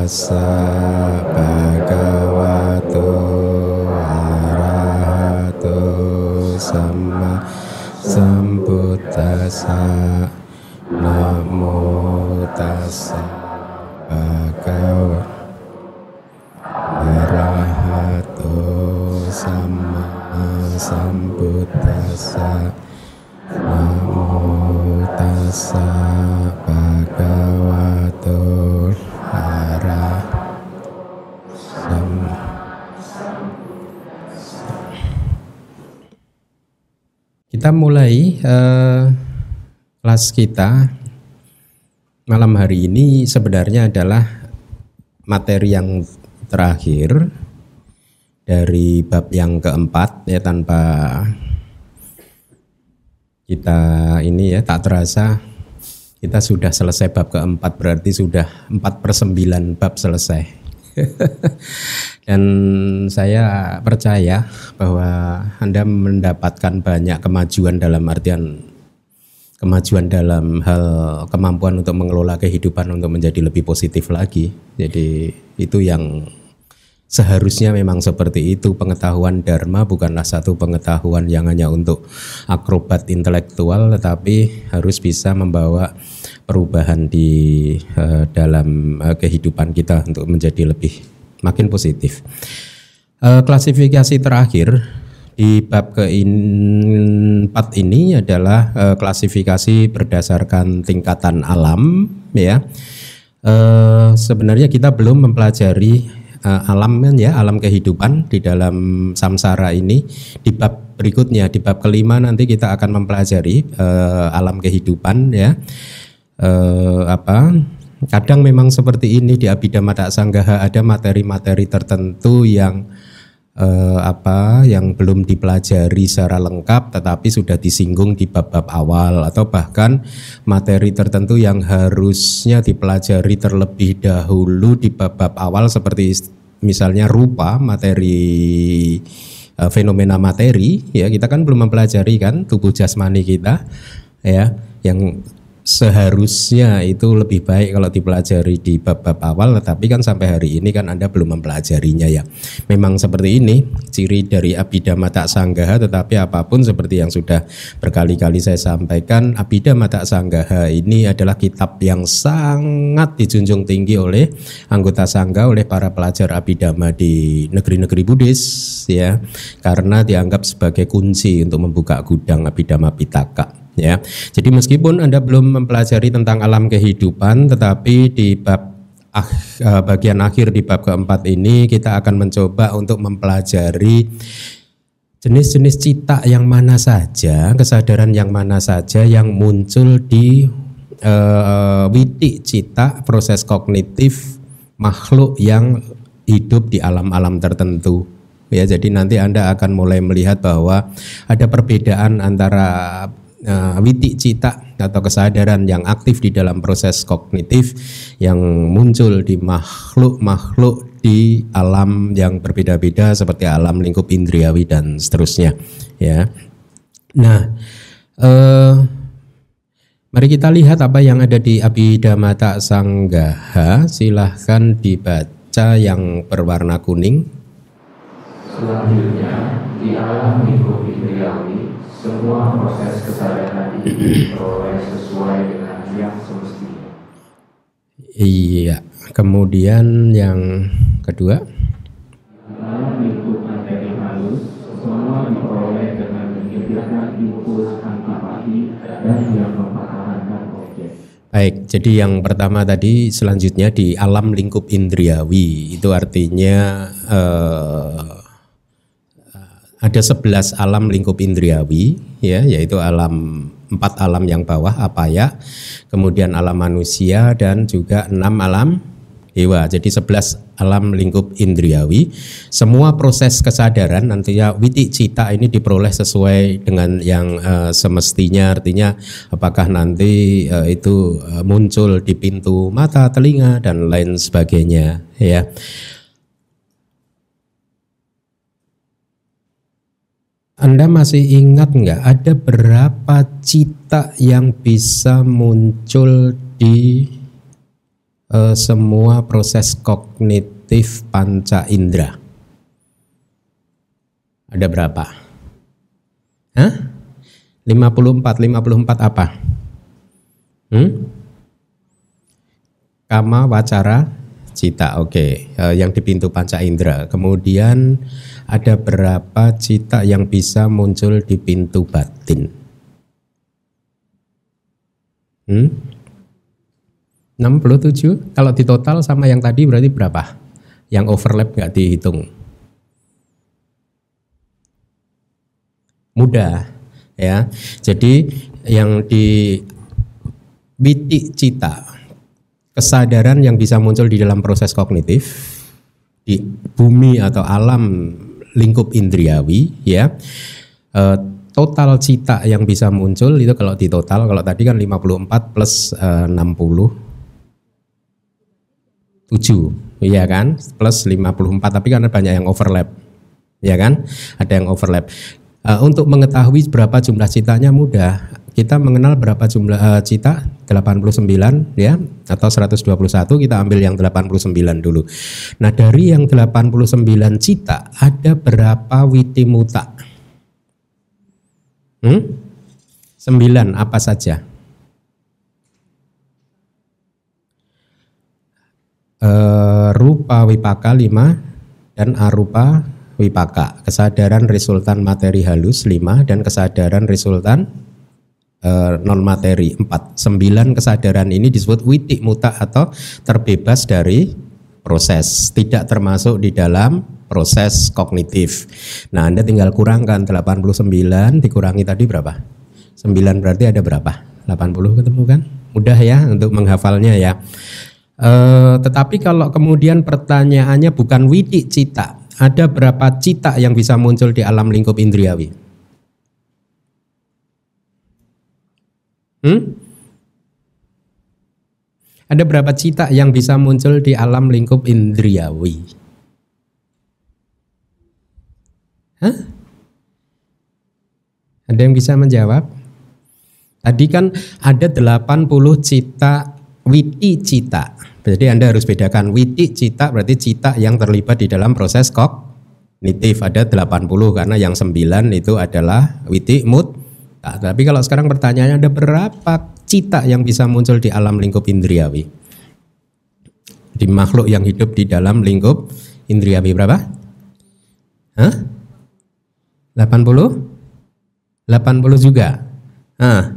Tassa bhagavato arahato sama sambuddhassa Kita mulai uh, kelas kita malam hari ini sebenarnya adalah materi yang terakhir dari bab yang keempat ya tanpa kita ini ya tak terasa kita sudah selesai bab keempat berarti sudah empat per sembilan bab selesai Dan saya percaya bahwa Anda mendapatkan banyak kemajuan dalam artian kemajuan dalam hal kemampuan untuk mengelola kehidupan untuk menjadi lebih positif lagi. Jadi itu yang seharusnya memang seperti itu pengetahuan dharma bukanlah satu pengetahuan yang hanya untuk akrobat intelektual tetapi harus bisa membawa perubahan di uh, dalam uh, kehidupan kita untuk menjadi lebih makin positif. Uh, klasifikasi terakhir di bab keempat ini adalah uh, klasifikasi berdasarkan tingkatan alam, ya. Uh, sebenarnya kita belum mempelajari uh, alam kan ya, alam kehidupan di dalam samsara ini. Di bab berikutnya, di bab kelima nanti kita akan mempelajari uh, alam kehidupan ya. Uh, apa Kadang memang seperti ini di Abhidhamma Sanggaha ada materi-materi tertentu yang eh, apa yang belum dipelajari secara lengkap tetapi sudah disinggung di bab-bab awal atau bahkan materi tertentu yang harusnya dipelajari terlebih dahulu di bab-bab awal seperti misalnya rupa materi eh, fenomena materi ya kita kan belum mempelajari kan tubuh jasmani kita ya yang seharusnya itu lebih baik kalau dipelajari di bab-bab awal tetapi kan sampai hari ini kan Anda belum mempelajarinya ya. Memang seperti ini ciri dari Abhidhamma Tak Sanggaha tetapi apa pun seperti yang sudah berkali-kali saya sampaikan Abhidhamma Tak Sanggaha ini adalah kitab yang sangat dijunjung tinggi oleh anggota sangga oleh para pelajar Abhidhamma di negeri-negeri Buddhis ya karena dianggap sebagai kunci untuk membuka gudang Abhidhamma Pitaka ya. Jadi meskipun Anda belum mempelajari tentang alam kehidupan tetapi di bab ah, eh, bagian akhir di bab keempat ini kita akan mencoba untuk mempelajari jenis-jenis cita yang mana saja, kesadaran yang mana saja yang muncul di uh, witi cita proses kognitif makhluk yang hidup di alam-alam tertentu. Ya, jadi nanti Anda akan mulai melihat bahwa ada perbedaan antara uh, witi cita atau kesadaran yang aktif di dalam proses kognitif yang muncul di makhluk-makhluk di alam yang berbeda-beda seperti alam lingkup indriawi dan seterusnya ya. Nah, uh, mari kita lihat apa yang ada di Abhidhamata Sanggaha. Silahkan dibaca yang berwarna kuning. Selanjutnya di alam lingkup indriawi semua proses kesadaran ini diperoleh sesuai dengan yang semestinya. Iya, kemudian yang kedua. Dalam lingkup materi halus, semua diperoleh dengan menyediakan impuls antipati dan yang mempertahankan objek. Baik, jadi yang pertama tadi selanjutnya di alam lingkup indriawi itu artinya eh, ada 11 alam lingkup indriawi ya yaitu alam empat alam yang bawah apa ya kemudian alam manusia dan juga enam alam dewa. Jadi 11 alam lingkup indriawi. Semua proses kesadaran nantinya witi cita ini diperoleh sesuai dengan yang uh, semestinya. Artinya apakah nanti uh, itu uh, muncul di pintu mata telinga dan lain sebagainya ya Anda masih ingat nggak ada berapa cita yang bisa muncul di eh, semua proses kognitif panca indera? Ada berapa? Hah? 54, 54 apa? Hmm? Kama wacara cita, oke. Okay. Uh, yang di pintu panca indera. Kemudian ada berapa cita yang bisa muncul di pintu batin? Hmm? 67. Kalau di total sama yang tadi berarti berapa? Yang overlap nggak dihitung? Mudah ya. Jadi yang di witi cita kesadaran yang bisa muncul di dalam proses kognitif di bumi atau alam lingkup indriawi ya e, total cita yang bisa muncul itu kalau di total kalau tadi kan 54 plus e, 60 7 iya kan plus 54 tapi ada banyak yang overlap ya kan ada yang overlap. E, untuk mengetahui berapa jumlah citanya mudah kita mengenal berapa jumlah uh, cita 89 ya atau 121 kita ambil yang 89 dulu. Nah, dari yang 89 cita ada berapa witi muta? Hmm? 9 apa saja? Uh, rupa wipaka 5 dan arupa wipaka. Kesadaran resultan materi halus 5 dan kesadaran resultan uh, non materi empat sembilan kesadaran ini disebut witik muta atau terbebas dari proses tidak termasuk di dalam proses kognitif. Nah, Anda tinggal kurangkan 89 dikurangi tadi berapa? 9 berarti ada berapa? 80 ketemu kan? Mudah ya untuk menghafalnya ya. E, tetapi kalau kemudian pertanyaannya bukan widik cita, ada berapa cita yang bisa muncul di alam lingkup indriawi? Hmm? Ada berapa cita yang bisa muncul di alam lingkup indriawi? Hah? Ada yang bisa menjawab? Tadi kan ada 80 cita witi cita. Jadi Anda harus bedakan witi cita berarti cita yang terlibat di dalam proses kognitif ada 80 karena yang 9 itu adalah witi mut Nah, tapi kalau sekarang pertanyaannya ada berapa cita yang bisa muncul di alam lingkup indriawi? Di makhluk yang hidup di dalam lingkup indriawi berapa? Hah? 80? 80 juga. Ah,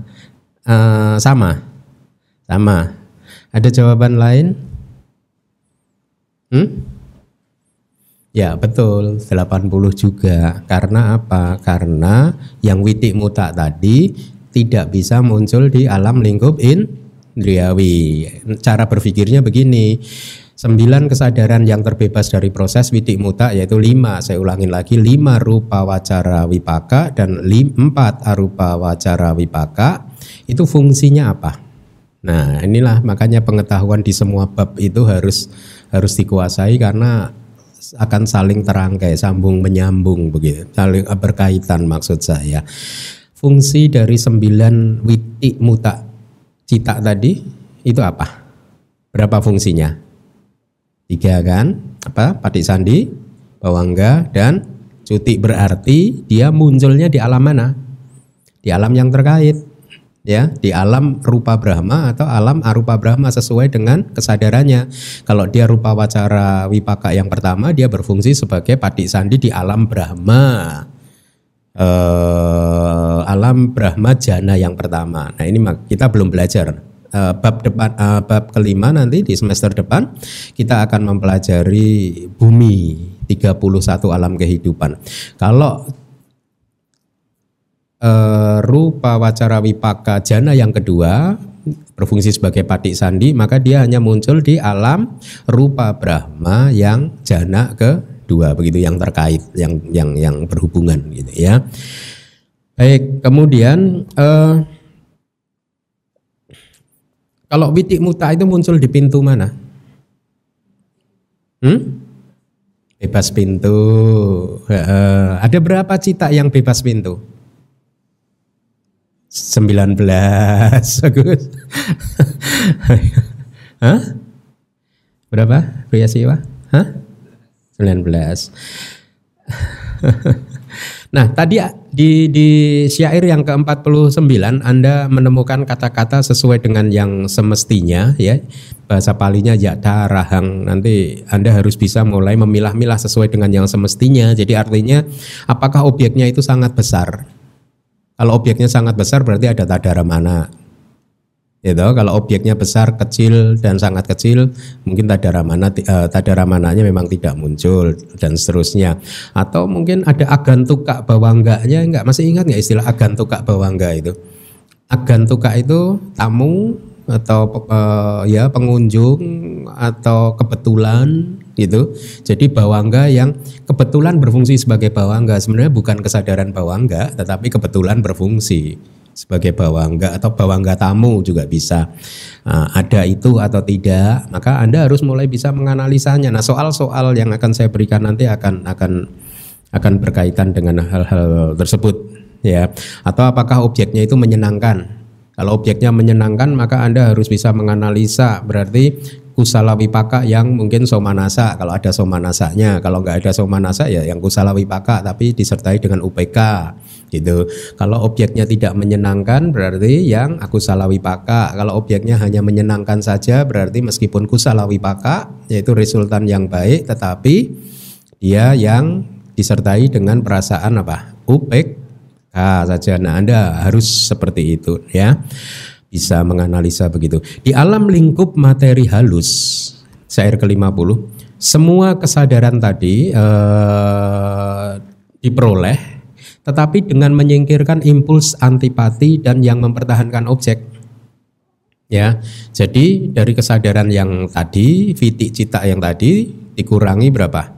uh, sama. Sama. Ada jawaban lain? Hmm? Ya betul 80 juga karena apa? Karena yang witik muta tadi tidak bisa muncul di alam lingkup indriawi. Cara berpikirnya begini, sembilan kesadaran yang terbebas dari proses witik muta yaitu lima, saya ulangin lagi lima rupa wacara wipaka dan empat arupa wacara wipaka itu fungsinya apa? Nah inilah makanya pengetahuan di semua bab itu harus harus dikuasai karena akan saling terangkai, sambung menyambung begitu, saling berkaitan maksud saya. Fungsi dari sembilan witi muta cita tadi itu apa? Berapa fungsinya? Tiga kan? Apa? Patik sandi, bawangga, dan cuti berarti dia munculnya di alam mana? Di alam yang terkait ya di alam rupa Brahma atau alam arupa Brahma sesuai dengan kesadarannya. Kalau dia rupa wacara wipaka yang pertama dia berfungsi sebagai padik sandi di alam Brahma. Uh, alam Brahma jana yang pertama. Nah, ini kita belum belajar. Uh, bab depan uh, bab kelima nanti di semester depan kita akan mempelajari bumi 31 alam kehidupan. Kalau uh, rupa wacara wipaka jana yang kedua berfungsi sebagai patik sandi maka dia hanya muncul di alam rupa Brahma yang jana kedua. Begitu yang terkait yang yang yang berhubungan gitu ya. Baik kemudian uh, kalau witik muta itu muncul di pintu mana? Hmm? bebas pintu. Ada berapa cita yang bebas pintu 19 bagus. Hah? Berapa? Pria Siwa? Hah? 19. nah, tadi di di syair yang ke-49 Anda menemukan kata-kata sesuai dengan yang semestinya ya. Bahasa palinya yata rahang. Nanti Anda harus bisa mulai memilah-milah sesuai dengan yang semestinya. Jadi artinya apakah objeknya itu sangat besar? Kalau objeknya sangat besar berarti ada tadara mana itu kalau objeknya besar, kecil dan sangat kecil, mungkin tadara mana uh, tadara mananya memang tidak muncul dan seterusnya. Atau mungkin ada agantuka bawangganya enggak masih ingat nggak istilah agantuka bawangga itu? Agantuka itu tamu atau uh, ya pengunjung atau kebetulan gitu. Jadi bawangga yang kebetulan berfungsi sebagai bawangga. Sebenarnya bukan kesadaran bawangga tetapi kebetulan berfungsi sebagai bawangga atau bawangga tamu juga bisa uh, ada itu atau tidak. Maka anda harus mulai bisa menganalisanya. Nah soal-soal yang akan saya berikan nanti akan akan akan berkaitan dengan hal-hal tersebut ya. Atau apakah objeknya itu menyenangkan kalau objeknya menyenangkan maka anda harus bisa menganalisa. Berarti kusala wipaka yang mungkin somanasa. Kalau ada somanasanya. Kalau nggak ada somanasa ya yang kusala wipaka tapi disertai dengan UPK gitu. Kalau objeknya tidak menyenangkan berarti yang aku salah wipaka kalau objeknya hanya menyenangkan saja berarti meskipun kusala wipaka yaitu resultan yang baik tetapi dia yang disertai dengan perasaan apa? UPK saja nah Anda harus seperti itu ya bisa menganalisa begitu. Di alam lingkup materi halus, syair ke-50, semua kesadaran tadi eh, diperoleh, tetapi dengan menyingkirkan impuls antipati dan yang mempertahankan objek. Ya, jadi dari kesadaran yang tadi, fitik cita yang tadi dikurangi berapa?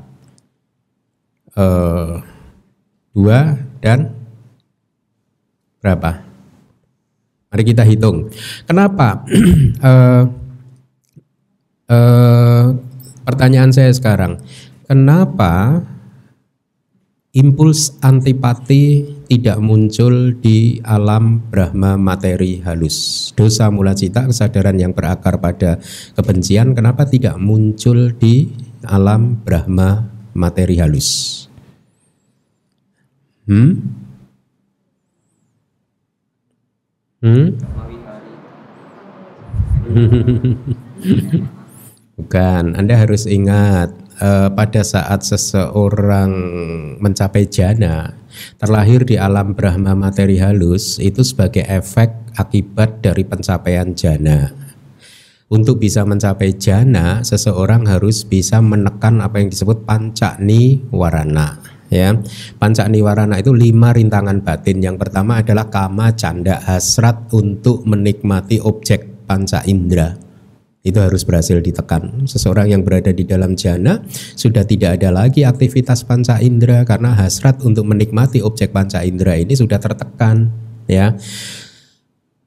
Eh, dua dan berapa? Mari kita hitung. Kenapa? uh, uh, pertanyaan saya sekarang, kenapa impuls antipati tidak muncul di alam Brahma materi halus? Dosa mula cita, kesadaran yang berakar pada kebencian, kenapa tidak muncul di alam Brahma materi halus? Hmm? Hmm? Bukan, Anda harus ingat eh, pada saat seseorang mencapai jana, terlahir di alam Brahma materi halus itu sebagai efek akibat dari pencapaian jana. Untuk bisa mencapai jana, seseorang harus bisa menekan apa yang disebut pancakni warana ya panca niwarana itu lima rintangan batin yang pertama adalah kama canda hasrat untuk menikmati objek panca indera itu harus berhasil ditekan. Seseorang yang berada di dalam jana sudah tidak ada lagi aktivitas panca indera karena hasrat untuk menikmati objek panca indera ini sudah tertekan, ya.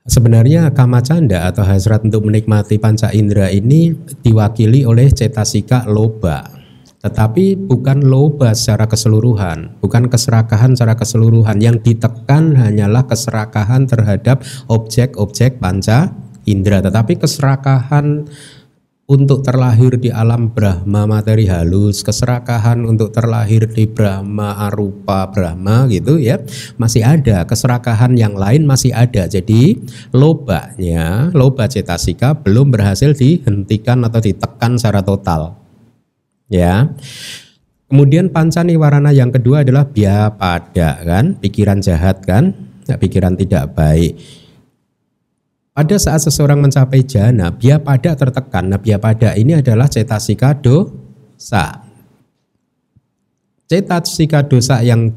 Sebenarnya kama canda atau hasrat untuk menikmati panca indera ini diwakili oleh cetasika loba tetapi bukan loba secara keseluruhan, bukan keserakahan secara keseluruhan. Yang ditekan hanyalah keserakahan terhadap objek-objek panca indera, tetapi keserakahan untuk terlahir di alam Brahma materi halus, keserakahan untuk terlahir di Brahma arupa Brahma gitu ya, masih ada keserakahan yang lain masih ada. Jadi lobanya, loba cetasika belum berhasil dihentikan atau ditekan secara total ya. Kemudian pancani warna yang kedua adalah biaya pada kan, pikiran jahat kan, ya, pikiran tidak baik. Pada saat seseorang mencapai jana, biaya pada tertekan. Nah, biaya pada ini adalah cetasika dosa. Cetasika dosa yang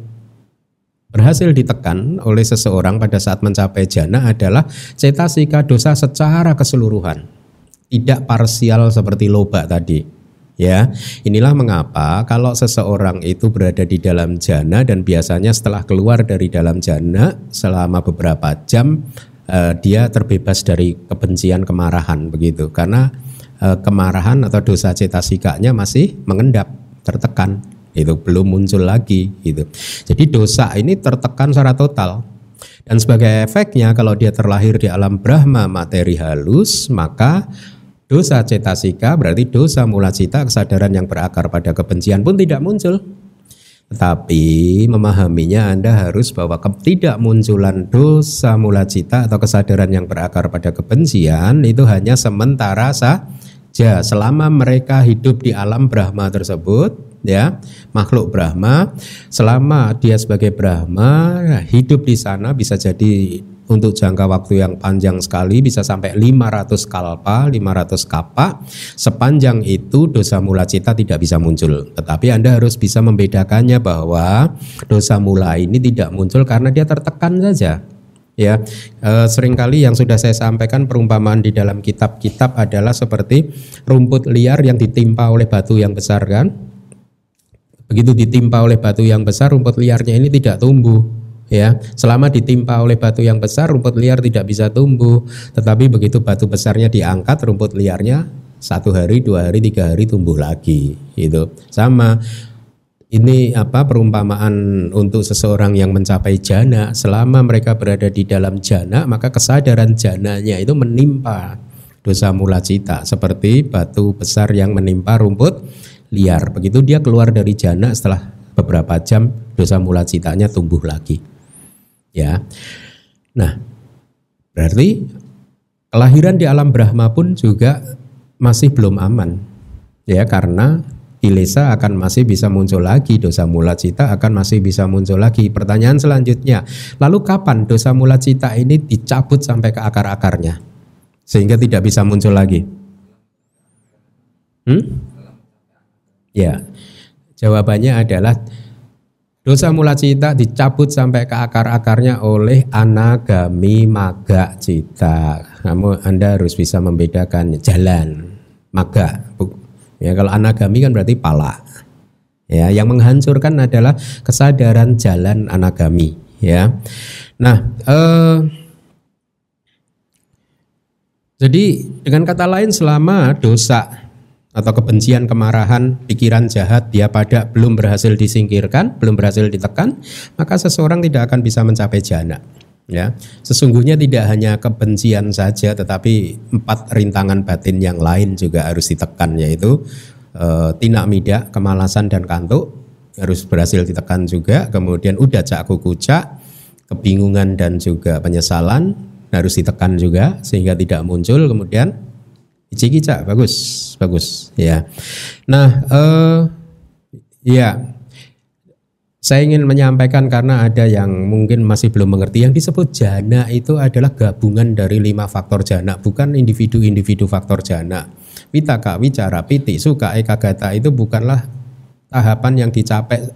berhasil ditekan oleh seseorang pada saat mencapai jana adalah cetasika dosa secara keseluruhan. Tidak parsial seperti loba tadi. Ya, inilah mengapa kalau seseorang itu berada di dalam jana dan biasanya setelah keluar dari dalam jana selama beberapa jam eh, dia terbebas dari kebencian kemarahan begitu. Karena eh, kemarahan atau dosa cetasikanya masih mengendap tertekan itu belum muncul lagi gitu. Jadi dosa ini tertekan secara total. Dan sebagai efeknya kalau dia terlahir di alam Brahma materi halus maka dosa cetasika berarti dosa mula cita kesadaran yang berakar pada kebencian pun tidak muncul. Tetapi memahaminya Anda harus bahwa ketidakmunculan dosa mula cita atau kesadaran yang berakar pada kebencian itu hanya sementara saja selama mereka hidup di alam Brahma tersebut ya makhluk Brahma selama dia sebagai Brahma hidup di sana bisa jadi untuk jangka waktu yang panjang sekali bisa sampai 500 kalpa, 500 kapa. Sepanjang itu dosa mula cita tidak bisa muncul. Tetapi Anda harus bisa membedakannya bahwa dosa mula ini tidak muncul karena dia tertekan saja. Ya, e, sering kali yang sudah saya sampaikan perumpamaan di dalam kitab-kitab adalah seperti rumput liar yang ditimpa oleh batu yang besar kan. Begitu ditimpa oleh batu yang besar, rumput liarnya ini tidak tumbuh ya selama ditimpa oleh batu yang besar rumput liar tidak bisa tumbuh. Tetapi begitu batu besarnya diangkat rumput liarnya satu hari dua hari tiga hari tumbuh lagi itu sama ini apa perumpamaan untuk seseorang yang mencapai jana. Selama mereka berada di dalam jana maka kesadaran jananya itu menimpa dosa mula cita. Seperti batu besar yang menimpa rumput liar. Begitu dia keluar dari jana setelah beberapa jam dosa mula citanya tumbuh lagi Ya. Nah, berarti kelahiran di alam Brahma pun juga masih belum aman. Ya, karena kilesa akan masih bisa muncul lagi, dosa mula cita akan masih bisa muncul lagi. Pertanyaan selanjutnya, lalu kapan dosa mula cita ini dicabut sampai ke akar-akarnya sehingga tidak bisa muncul lagi? Hmm? Ya, jawabannya adalah Dosa mula cita dicabut sampai ke akar-akarnya oleh anagami maga cita. Kamu Anda harus bisa membedakan jalan maga. Ya kalau anagami kan berarti pala. Ya, yang menghancurkan adalah kesadaran jalan anagami, ya. Nah, eh, jadi dengan kata lain selama dosa atau kebencian, kemarahan, pikiran jahat dia pada belum berhasil disingkirkan, belum berhasil ditekan, maka seseorang tidak akan bisa mencapai jana. Ya, sesungguhnya tidak hanya kebencian saja, tetapi empat rintangan batin yang lain juga harus ditekan, yaitu e, tinak mida, kemalasan dan kantuk harus berhasil ditekan juga. Kemudian udah cak kukucak, kebingungan dan juga penyesalan harus ditekan juga sehingga tidak muncul. Kemudian Ichikica bagus, bagus ya. Nah, eh, ya saya ingin menyampaikan karena ada yang mungkin masih belum mengerti yang disebut jana itu adalah gabungan dari lima faktor jana, bukan individu-individu faktor jana. Vitaka, wicara, piti, suka, ekagata itu bukanlah tahapan yang dicapai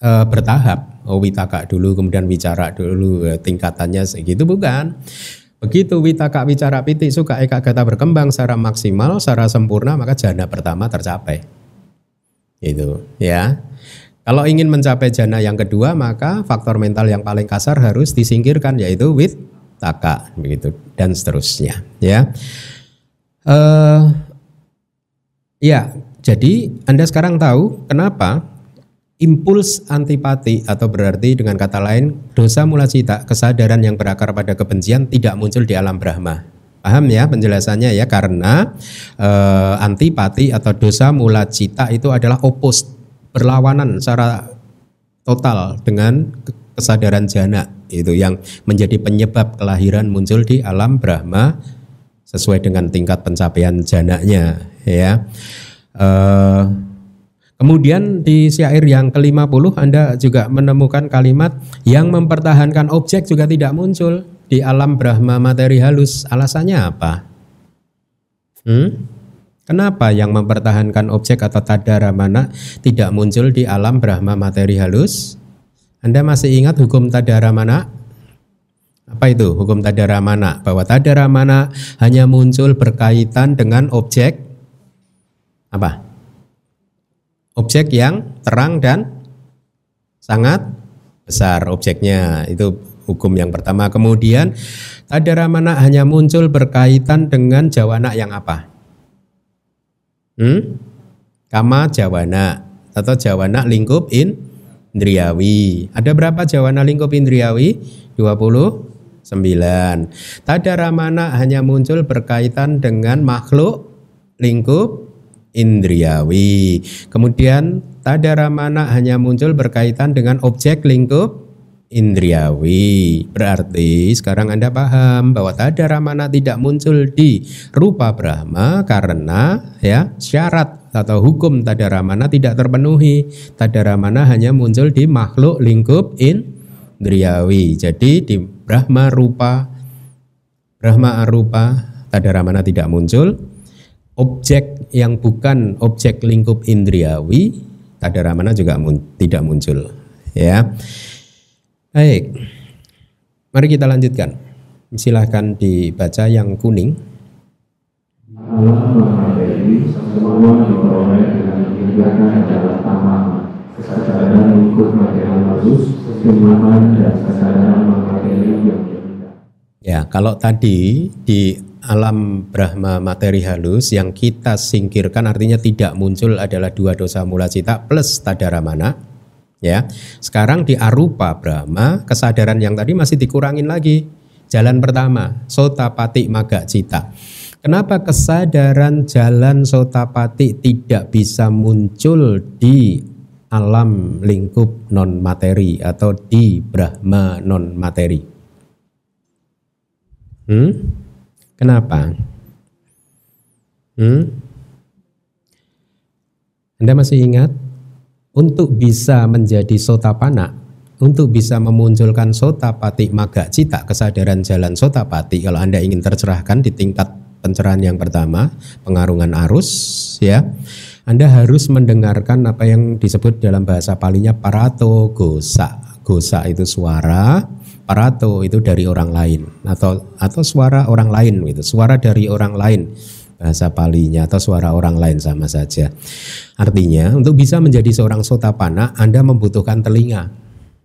e, bertahap. Oh witaka dulu, kemudian wicara dulu, eh, tingkatannya segitu bukan. Begitu witaka wicara piti suka eka kata berkembang secara maksimal, secara sempurna, maka jana pertama tercapai. Itu ya. Kalau ingin mencapai jana yang kedua, maka faktor mental yang paling kasar harus disingkirkan yaitu wit taka begitu dan seterusnya ya. Uh, ya, jadi Anda sekarang tahu kenapa impuls antipati atau berarti dengan kata lain dosa mula cita kesadaran yang berakar pada kebencian tidak muncul di alam Brahma. Paham ya penjelasannya ya karena e, antipati atau dosa mula cita itu adalah opus berlawanan secara total dengan kesadaran jana itu yang menjadi penyebab kelahiran muncul di alam Brahma sesuai dengan tingkat pencapaian jananya ya. E, Kemudian di syair yang ke-50 Anda juga menemukan kalimat yang mempertahankan objek juga tidak muncul di alam Brahma materi halus. Alasannya apa? Hmm? Kenapa yang mempertahankan objek atau tadara mana tidak muncul di alam Brahma materi halus? Anda masih ingat hukum tadara mana? Apa itu hukum tadara mana? Bahwa tadara mana hanya muncul berkaitan dengan objek apa? Objek yang terang dan sangat besar objeknya. Itu hukum yang pertama. Kemudian tadaramana hanya muncul berkaitan dengan jawana yang apa? Hmm? kama jawana atau jawana lingkup indriawi. Ada berapa jawana lingkup indriawi? 20 sembilan. Tadaramana hanya muncul berkaitan dengan makhluk lingkup indriawi. Kemudian tadaramana hanya muncul berkaitan dengan objek lingkup indriawi. Berarti sekarang Anda paham bahwa tadaramana tidak muncul di rupa Brahma karena ya syarat atau hukum tadaramana tidak terpenuhi. Tadaramana hanya muncul di makhluk lingkup indriawi. Jadi di Brahma rupa Brahma arupa tadaramana tidak muncul. Objek yang bukan objek lingkup indriawi tadaramana juga mun tidak muncul. Ya. Baik, mari kita lanjutkan. Silahkan dibaca yang kuning. Kesadaran. Ya, kalau tadi di alam Brahma materi halus yang kita singkirkan artinya tidak muncul adalah dua dosa mula cita plus tadaramana ya. Sekarang di arupa Brahma, kesadaran yang tadi masih dikurangin lagi. Jalan pertama, sotapati maga cita. Kenapa kesadaran jalan sotapati tidak bisa muncul di alam lingkup non materi atau di Brahma non materi? Hmm? Kenapa? Hmm? Anda masih ingat untuk bisa menjadi sotapana, untuk bisa memunculkan sotapati maga cita, kesadaran jalan sotapati, kalau Anda ingin tercerahkan di tingkat pencerahan yang pertama, pengarungan arus, ya, Anda harus mendengarkan apa yang disebut dalam bahasa palinya parato gosa. Gosa itu suara, parato itu dari orang lain atau atau suara orang lain gitu, suara dari orang lain bahasa palinya atau suara orang lain sama saja. Artinya untuk bisa menjadi seorang sotapana Anda membutuhkan telinga.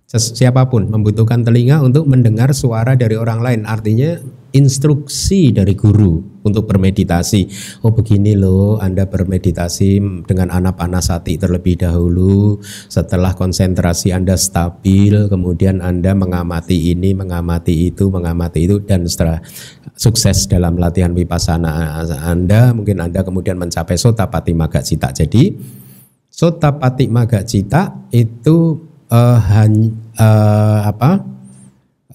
Siapa pun membutuhkan telinga untuk mendengar suara dari orang lain. Artinya instruksi dari guru untuk bermeditasi. Oh begini loh, Anda bermeditasi dengan anapanasati terlebih dahulu. Setelah konsentrasi Anda stabil, kemudian Anda mengamati ini, mengamati itu, mengamati itu, dan setelah sukses dalam latihan vipassana Anda, mungkin Anda kemudian mencapai sotapati maga cita. Jadi sotapati maga cita itu uh, hanya uh, apa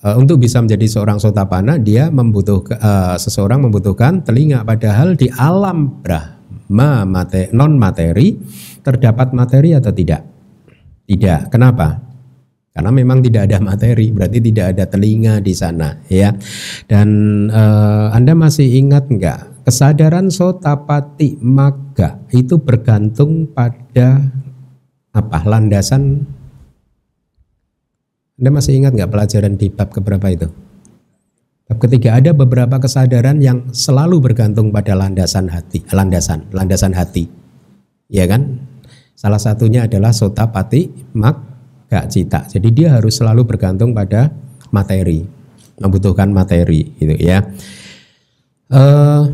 uh, untuk bisa menjadi seorang sotapana dia membutuhkan uh, seseorang membutuhkan telinga. Padahal di alam brahma mate, non materi terdapat materi atau tidak? Tidak. Kenapa? Karena memang tidak ada materi berarti tidak ada telinga di sana ya. Dan uh, anda masih ingat nggak? Kesadaran sotapati maga itu bergantung pada apa? Landasan anda masih ingat nggak pelajaran di bab keberapa itu? Bab ketiga ada beberapa kesadaran yang selalu bergantung pada landasan hati, landasan, landasan hati. Ya kan? Salah satunya adalah sota pati mak gak cita. Jadi dia harus selalu bergantung pada materi, membutuhkan materi gitu ya. Uh,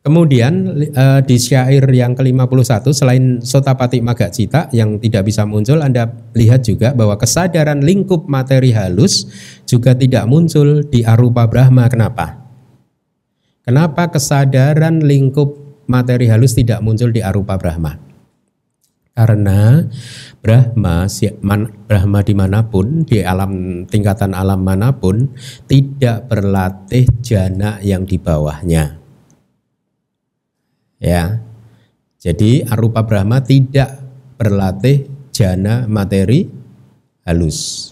Kemudian uh, di syair yang ke-51 selain sotapati maga cita yang tidak bisa muncul Anda lihat juga bahwa kesadaran lingkup materi halus juga tidak muncul di arupa Brahma. Kenapa? Kenapa kesadaran lingkup materi halus tidak muncul di arupa Brahma? Karena Brahma, Brahma di mana pun, di alam tingkatan alam mana pun, tidak berlatih jana yang di bawahnya Ya. Jadi arupa Brahma tidak berlatih jana materi halus.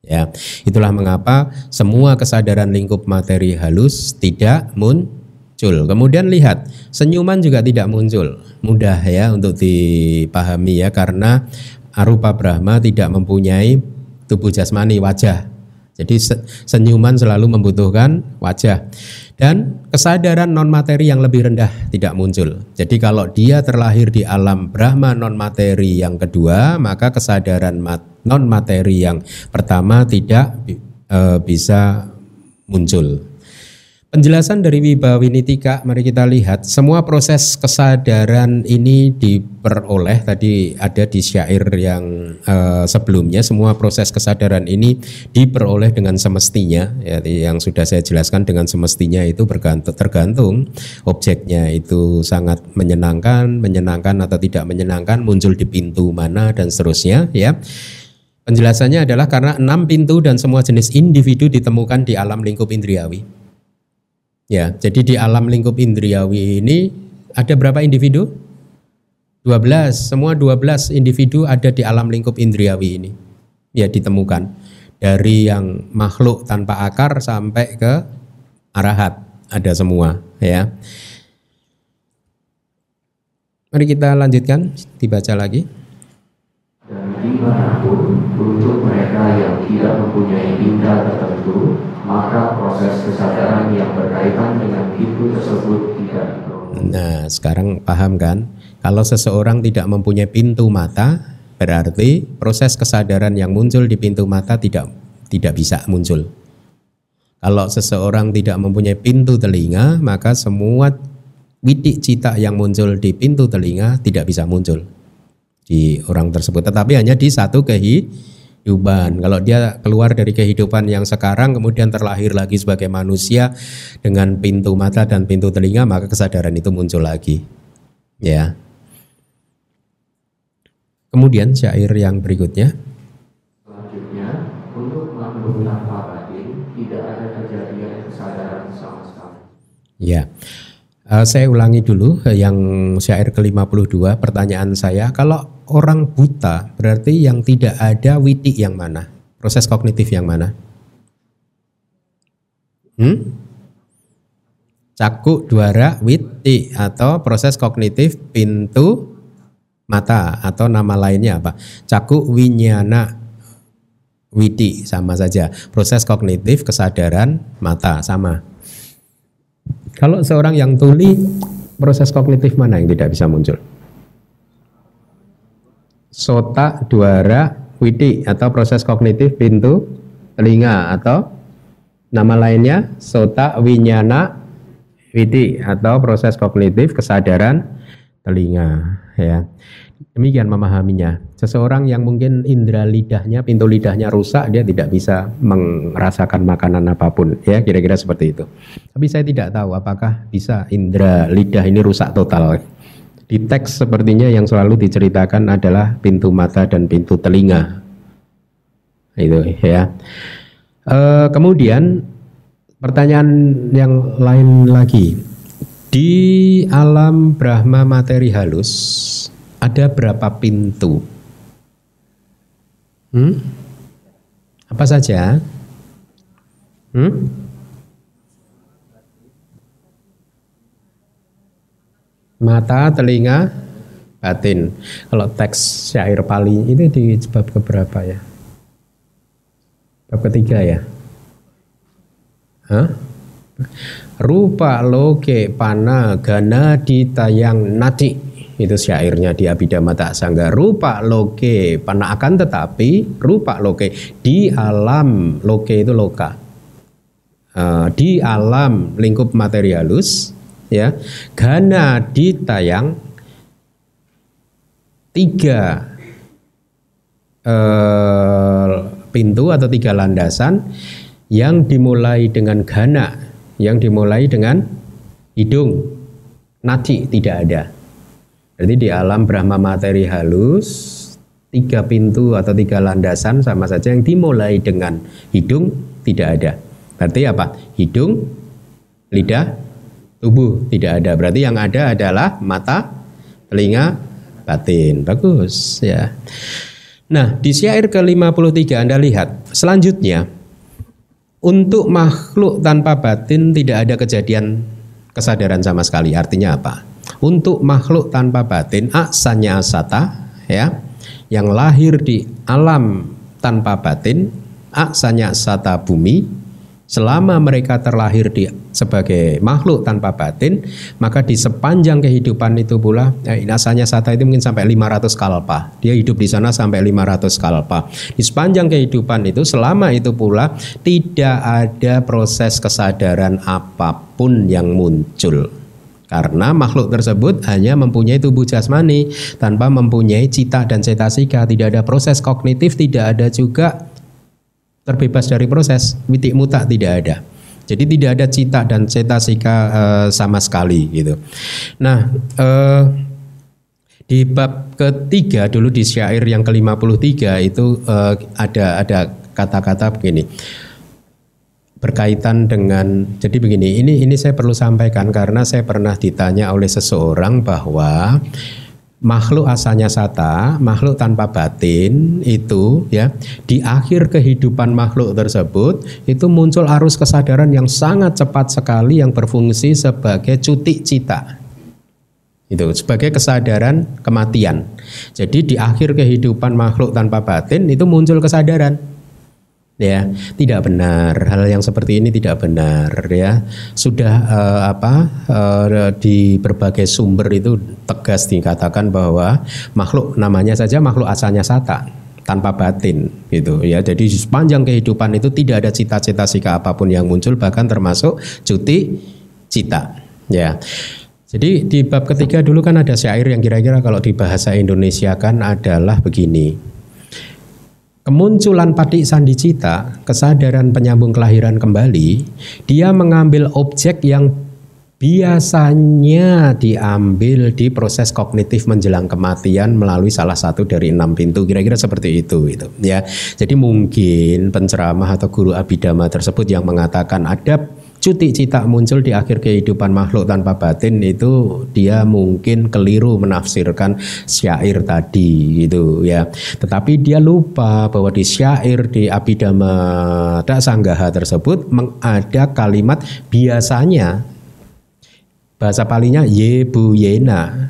Ya, itulah mengapa semua kesadaran lingkup materi halus tidak muncul. Kemudian lihat, senyuman juga tidak muncul. Mudah ya untuk dipahami ya karena arupa Brahma tidak mempunyai tubuh jasmani wajah. Jadi senyuman selalu membutuhkan wajah dan kesadaran non materi yang lebih rendah tidak muncul. Jadi kalau dia terlahir di alam Brahma non materi yang kedua, maka kesadaran non materi yang pertama tidak e, bisa muncul. Penjelasan dari Wibawinitika, mari kita lihat semua proses kesadaran ini diperoleh tadi ada di syair yang uh, sebelumnya semua proses kesadaran ini diperoleh dengan semestinya ya yang sudah saya jelaskan dengan semestinya itu bergantung tergantung objeknya itu sangat menyenangkan, menyenangkan atau tidak menyenangkan muncul di pintu mana dan seterusnya ya. Penjelasannya adalah karena enam pintu dan semua jenis individu ditemukan di alam lingkup indriawi. Ya, jadi di alam lingkup indriawi ini ada berapa individu? 12, semua 12 individu ada di alam lingkup indriawi ini. Ya, ditemukan. Dari yang makhluk tanpa akar sampai ke arahat, ada semua, ya. Mari kita lanjutkan, dibaca lagi. Dan di mana pun untuk mereka yang tidak mempunyai indera tertentu, maka proses kesadaran yang berkaitan dengan itu tersebut tidak. Nah, sekarang paham kan? Kalau seseorang tidak mempunyai pintu mata, berarti proses kesadaran yang muncul di pintu mata tidak tidak bisa muncul. Kalau seseorang tidak mempunyai pintu telinga, maka semua widik cita yang muncul di pintu telinga tidak bisa muncul di orang tersebut. Tetapi hanya di satu kehidupan kehidupan. Kalau dia keluar dari kehidupan yang sekarang kemudian terlahir lagi sebagai manusia dengan pintu mata dan pintu telinga maka kesadaran itu muncul lagi. Ya. Kemudian syair yang berikutnya. Selanjutnya, untuk makhluk tanpa batin tidak ada kejadian kesadaran sama sekali. Ya. Uh, saya ulangi dulu yang syair ke-52 pertanyaan saya kalau orang buta berarti yang tidak ada witi yang mana? Proses kognitif yang mana? Hmm? cakuk duara witi atau proses kognitif pintu mata atau nama lainnya apa? Cakuk winyana witi sama saja. Proses kognitif kesadaran mata sama. Kalau seorang yang tuli, proses kognitif mana yang tidak bisa muncul? Sota, duara, widi atau proses kognitif pintu telinga atau nama lainnya sota, winyana, widi atau proses kognitif kesadaran telinga ya. Demikian memahaminya. Seseorang yang mungkin indera lidahnya, pintu lidahnya rusak, dia tidak bisa merasakan makanan apa pun, ya kira-kira seperti itu. Tapi saya tidak tahu apakah bisa indera lidah ini rusak total. Di teks sepertinya yang selalu diceritakan adalah pintu mata dan pintu telinga. Itu ya. E, kemudian pertanyaan yang lain lagi. Di alam Brahma materi halus ada berapa pintu? Hmm? Apa saja? Hmm? Mata, telinga, batin. Kalau teks syair Pali itu di bab keberapa ya? Bab ketiga ya? Hah? Rupa loke pana gana ditayang nati itu syairnya di Abhidhamma Tak Sangga rupa loke pana akan tetapi rupa loke di alam loke itu loka uh, di alam lingkup materialus ya gana ditayang tiga uh, pintu atau tiga landasan yang dimulai dengan gana yang dimulai dengan hidung nati tidak ada jadi di alam Brahma materi halus tiga pintu atau tiga landasan sama saja yang dimulai dengan hidung tidak ada. Berarti apa? Hidung, lidah, tubuh tidak ada. Berarti yang ada adalah mata, telinga, batin. Bagus ya. Nah, di syair ke-53 Anda lihat, selanjutnya untuk makhluk tanpa batin tidak ada kejadian kesadaran sama sekali. Artinya apa? untuk makhluk tanpa batin aksanya asata ya yang lahir di alam tanpa batin aksanya sata bumi Selama mereka terlahir di sebagai makhluk tanpa batin, maka di sepanjang kehidupan itu pula, eh, nasanya sata itu mungkin sampai 500 kalpa. Dia hidup di sana sampai 500 kalpa. Di sepanjang kehidupan itu, selama itu pula tidak ada proses kesadaran apa pun yang muncul. Karena makhluk tersebut hanya mempunyai tubuh jasmani tanpa mempunyai cita dan cetasika, tidak ada proses kognitif, tidak ada juga terbebas dari proses witik muta tidak ada. Jadi tidak ada cita dan cetasika uh, sama sekali gitu. Nah uh, di bab ketiga dulu di syair yang ke-53 itu uh, ada ada kata-kata begini. Berkaitan dengan jadi begini ini ini saya perlu sampaikan karena saya pernah ditanya oleh seseorang bahwa makhluk asalnya sata, makhluk tanpa batin itu ya di akhir kehidupan makhluk tersebut itu muncul arus kesadaran yang sangat cepat sekali yang berfungsi sebagai cuti cita. Itu sebagai kesadaran kematian. Jadi di akhir kehidupan makhluk tanpa batin itu muncul kesadaran ya. Tidak benar. Hal yang seperti ini tidak benar ya. Sudah uh, apa uh, di berbagai sumber itu tegas dikatakan bahwa makhluk namanya saja makhluk asalnya sata tanpa batin gitu ya. Jadi sepanjang kehidupan itu tidak ada cita-cita sika apa pun yang muncul bahkan termasuk cuti cita ya. Jadi di bab ketiga dulu kan ada syair yang kira-kira kalau di bahasa Indonesia kan adalah begini kemunculan patik sandicita, kesadaran penyambung kelahiran kembali, dia mengambil objek yang biasanya diambil di proses kognitif menjelang kematian melalui salah satu dari enam pintu kira-kira seperti itu itu ya. Jadi mungkin penceramah atau guru abidama tersebut yang mengatakan ada cuti cita muncul di akhir kehidupan makhluk tanpa batin itu dia mungkin keliru menafsirkan syair tadi gitu ya. Tetapi dia lupa bahwa di syair di Abhidhamma Sanggaha tersebut ada kalimat biasanya. Bahasa palinya ye bu yena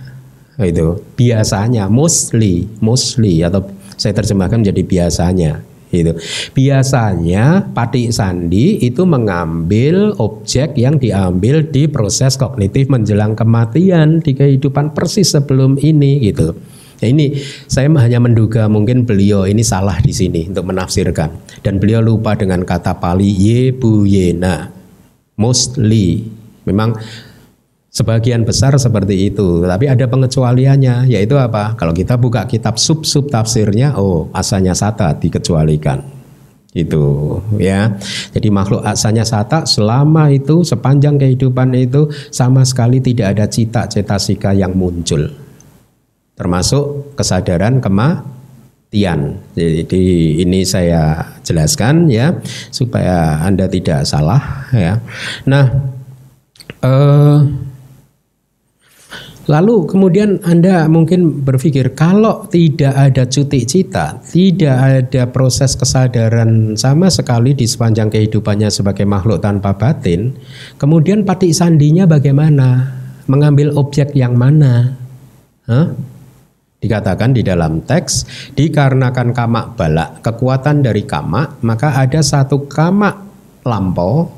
itu biasanya mostly mostly atau saya terjemahkan menjadi biasanya itu biasanya patik sandi itu mengambil objek yang diambil di proses kognitif menjelang kematian di kehidupan persis sebelum ini gitu. Ya ini saya hanya menduga mungkin beliau ini salah di sini untuk menafsirkan. Dan beliau lupa dengan kata Pali ye bu yena mostly. Memang Sebagian besar seperti itu, tapi ada pengecualiannya, yaitu apa? Kalau kita buka kitab sub-sub tafsirnya, oh asalnya sata dikecualikan. Itu ya. Jadi makhluk asalnya sata selama itu sepanjang kehidupan itu sama sekali tidak ada cita-cetasika yang muncul. Termasuk kesadaran kematian. Jadi ini saya jelaskan ya supaya Anda tidak salah ya. Nah, eh Lalu kemudian Anda mungkin berpikir kalau tidak ada cuti cita, tidak ada proses kesadaran sama sekali di sepanjang kehidupannya sebagai makhluk tanpa batin, kemudian patik sandinya bagaimana? Mengambil objek yang mana? Hah? Dikatakan di dalam teks, dikarenakan kamak balak, kekuatan dari kamak, maka ada satu kamak lampau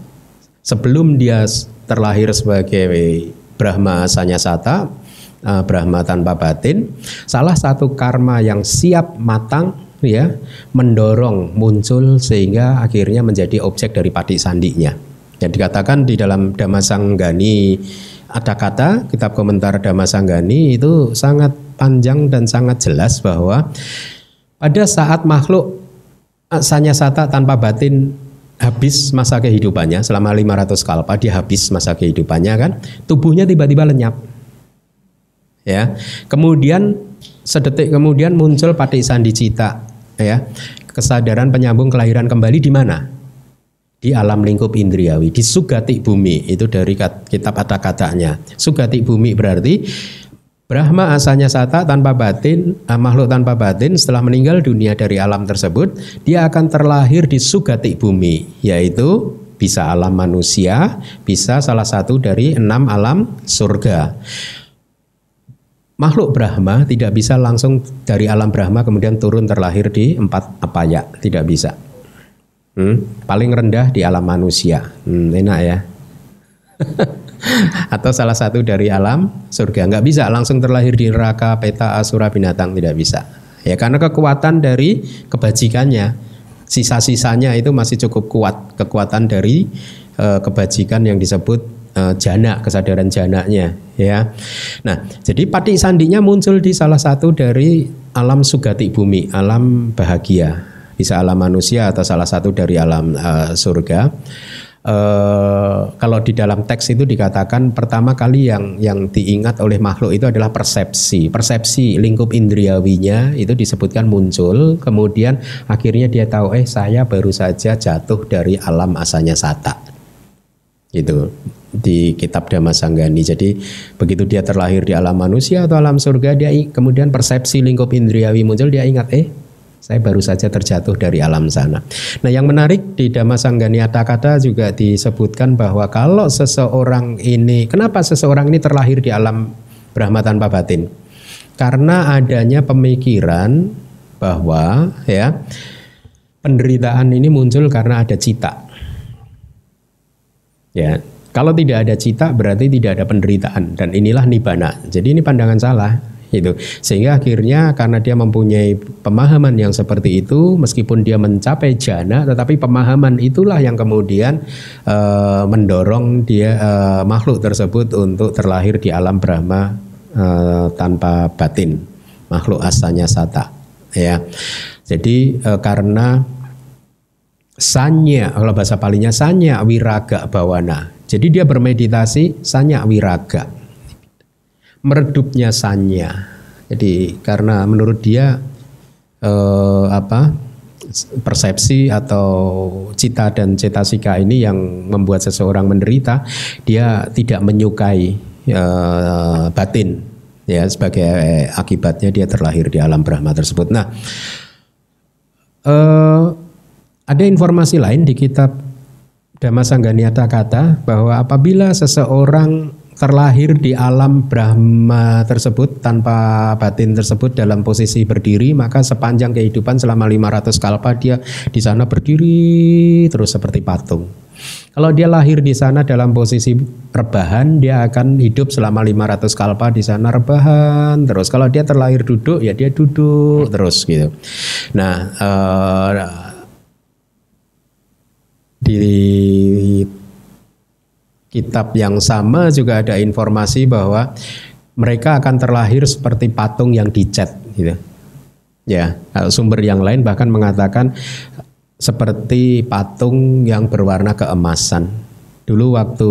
sebelum dia terlahir sebagai Brahma Sanyasata uh, Brahma tanpa batin, salah satu karma yang siap matang ya mendorong muncul sehingga akhirnya menjadi objek dari pati sandinya. Yang dikatakan di dalam Dhammasanggani ada kata kitab komentar Dhammasanggani itu sangat panjang dan sangat jelas bahwa pada saat makhluk sanya sata tanpa batin habis masa kehidupannya selama 500 kalpa dia habis masa kehidupannya kan tubuhnya tiba-tiba lenyap ya. Kemudian sedetik kemudian muncul patik sandi cita ya. Kesadaran penyambung kelahiran kembali di mana? Di alam lingkup indriawi, di sugati bumi. Itu dari kitab ada katanya. Sugati bumi berarti Brahma asalnya sata tanpa batin, eh, makhluk tanpa batin setelah meninggal dunia dari alam tersebut, dia akan terlahir di sugati bumi, yaitu bisa alam manusia, bisa salah satu dari enam alam surga makhluk Brahma tidak bisa langsung dari alam Brahma kemudian turun terlahir di empat apaya, tidak bisa. Hmm? Paling rendah di alam manusia. Hmm, enak ya. Atau salah satu dari alam surga. Nggak bisa langsung terlahir di neraka, peta, asura, binatang. Tidak bisa. Ya karena kekuatan dari kebajikannya. Sisa-sisanya itu masih cukup kuat. Kekuatan dari uh, kebajikan yang disebut uh, jana, kesadaran jananya. Ya. Nah, jadi patik sandinya muncul di salah satu dari alam sugati bumi, alam bahagia bisa alam manusia atau salah satu dari alam uh, surga. Uh, kalau di dalam teks itu dikatakan pertama kali yang yang diingat oleh makhluk itu adalah persepsi. Persepsi lingkup indriawinya itu disebutkan muncul, kemudian akhirnya dia tahu eh saya baru saja jatuh dari alam asanya sata. Itu di kitab Dhammasanggani. Jadi begitu dia terlahir di alam manusia atau alam surga dia kemudian persepsi lingkup indriawi muncul dia ingat eh saya baru saja terjatuh dari alam sana. Nah, yang menarik di Dhammasanggani kata juga disebutkan bahwa kalau seseorang ini, kenapa seseorang ini terlahir di alam Brahma tanpa batin? Karena adanya pemikiran bahwa ya penderitaan ini muncul karena ada cita. Ya, kalau tidak ada cita berarti tidak ada penderitaan. Dan inilah nibana. Jadi ini pandangan salah itu sehingga akhirnya karena dia mempunyai pemahaman yang seperti itu meskipun dia mencapai jana tetapi pemahaman itulah yang kemudian uh, mendorong dia uh, makhluk tersebut untuk terlahir di alam Brahma uh, tanpa batin. Makhluk asalnya sata. Ya. Jadi uh, karena sanya kalau bahasa palingnya sanya wiraga bawana jadi dia bermeditasi sanya wiraga meredupnya sanya. Jadi karena menurut dia eh, apa persepsi atau cita dan cetasika ini yang membuat seseorang menderita, dia tidak menyukai eh, batin ya sebagai akibatnya dia terlahir di alam Brahma tersebut. Nah, eh, ada informasi lain di kitab Dhammasangganyata kata bahwa apabila seseorang terlahir di alam Brahma tersebut tanpa batin tersebut dalam posisi berdiri maka sepanjang kehidupan selama 500 kalpa dia di sana berdiri terus seperti patung. Kalau dia lahir di sana dalam posisi rebahan, dia akan hidup selama 500 kalpa di sana rebahan terus. Kalau dia terlahir duduk, ya dia duduk terus gitu. Nah, uh, di kitab yang sama juga ada informasi bahwa mereka akan terlahir seperti patung yang dicat gitu. Ya, sumber yang lain bahkan mengatakan seperti patung yang berwarna keemasan. Dulu waktu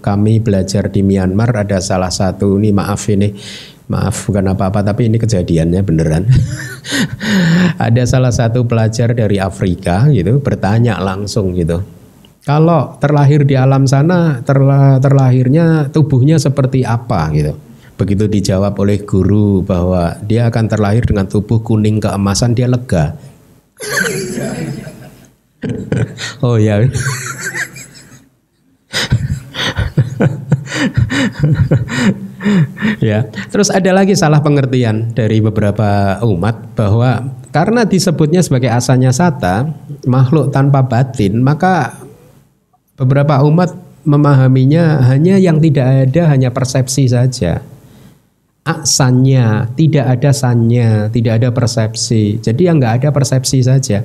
kami belajar di Myanmar ada salah satu ini maaf ini maaf bukan apa-apa tapi ini kejadiannya beneran. ada salah satu pelajar dari Afrika gitu bertanya langsung gitu kalau terlahir di alam sana, terla, terlahirnya tubuhnya seperti apa gitu. Begitu dijawab oleh guru bahwa dia akan terlahir dengan tubuh kuning keemasan, dia lega. oh ya. ya, terus ada lagi salah pengertian dari beberapa umat bahwa karena disebutnya sebagai asanya sata, makhluk tanpa batin, maka Beberapa umat memahaminya hanya yang tidak ada hanya persepsi saja. Aksannya, tidak ada sannya, tidak ada persepsi. Jadi yang nggak ada persepsi saja.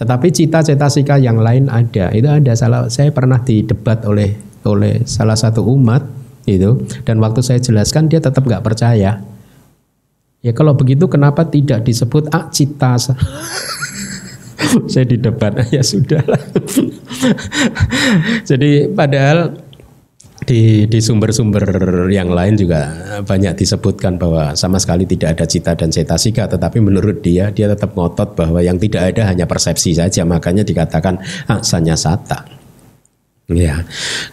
Tetapi cita-cita sika yang lain ada. Itu ada salah saya pernah didebat oleh oleh salah satu umat itu dan waktu saya jelaskan dia tetap nggak percaya. Ya kalau begitu kenapa tidak disebut ak cita? saya di depan ya sudah Jadi padahal di di sumber-sumber yang lain juga banyak disebutkan bahwa sama sekali tidak ada cita dan cetasika tetapi menurut dia dia tetap ngotot bahwa yang tidak ada hanya persepsi saja. Makanya dikatakan aksanya sata ya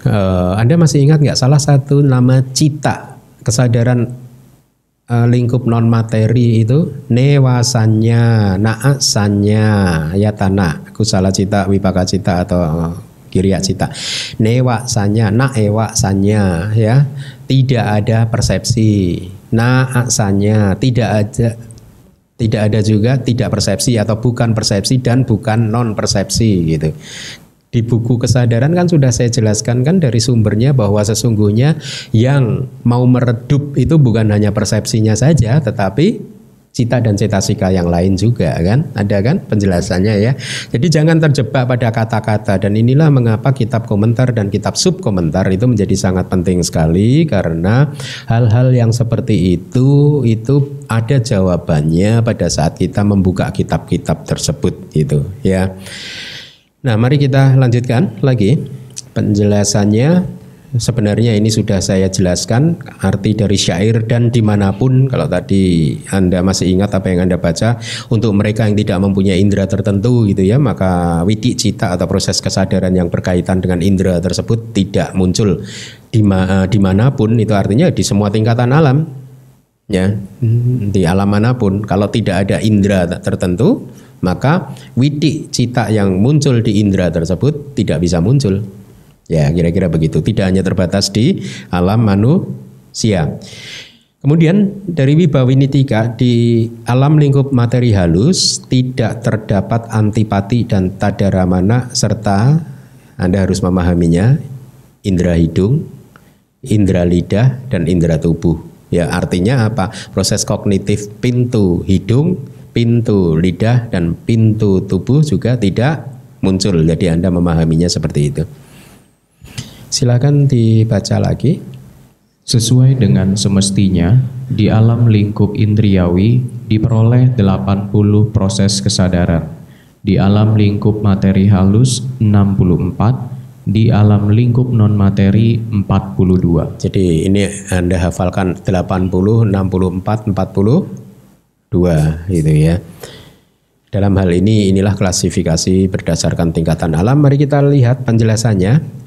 uh, Anda masih ingat nggak salah satu nama cita kesadaran uh, lingkup non materi itu newasanya, naasanya, ya tanah, kusala cita, wipaka cita atau kiriya cita. Newasanya, naewasanya ya, tidak ada persepsi. Naasanya, tidak ada Tidak ada juga tidak persepsi atau bukan persepsi dan bukan non persepsi gitu. Di buku kesadaran kan sudah saya jelaskan kan dari sumbernya bahwa sesungguhnya yang mau meredup itu bukan hanya persepsinya saja tetapi cita dan cetasika yang lain juga kan? Ada kan penjelasannya ya? Jadi jangan terjebak pada kata-kata. Dan inilah mengapa kitab komentar dan kitab sub komentar itu menjadi sangat penting sekali karena hal-hal yang seperti itu itu ada jawabannya pada saat kita membuka kitab-kitab tersebut gitu ya nah mari kita lanjutkan lagi penjelasannya. Sebenarnya ini sudah saya jelaskan arti dari syair dan di mana pun kalau tadi Anda masih ingat apa yang Anda baca untuk mereka yang tidak mempunyai indera tertentu gitu ya maka witi cita atau proses kesadaran yang berkaitan dengan indera tersebut tidak muncul. Uh, di mana pun itu artinya di semua tingkatan alam ya. Di alam mana pun kalau tidak ada indera tertentu maka witi cita yang muncul di indera tersebut tidak bisa muncul Ya, kira-kira begitu. Tidak hanya terbatas di alam manusia. Kemudian dari Wibawinitika di alam lingkup materi halus tidak terdapat antipati dan tadaramana serta Anda harus memahaminya indera hidung, indera lidah dan indera tubuh. Ya, artinya apa? Proses kognitif pintu hidung, pintu lidah dan pintu tubuh juga tidak muncul. Jadi Anda memahaminya seperti itu. Silakan dibaca lagi. Sesuai dengan semestinya, di alam lingkup indriawi diperoleh 80 proses kesadaran. Di alam lingkup materi halus 64, di alam lingkup non materi 42. Jadi ini Anda hafalkan 80, 64, 42 gitu ya. Dalam hal ini inilah klasifikasi berdasarkan tingkatan alam. Mari kita lihat penjelasannya.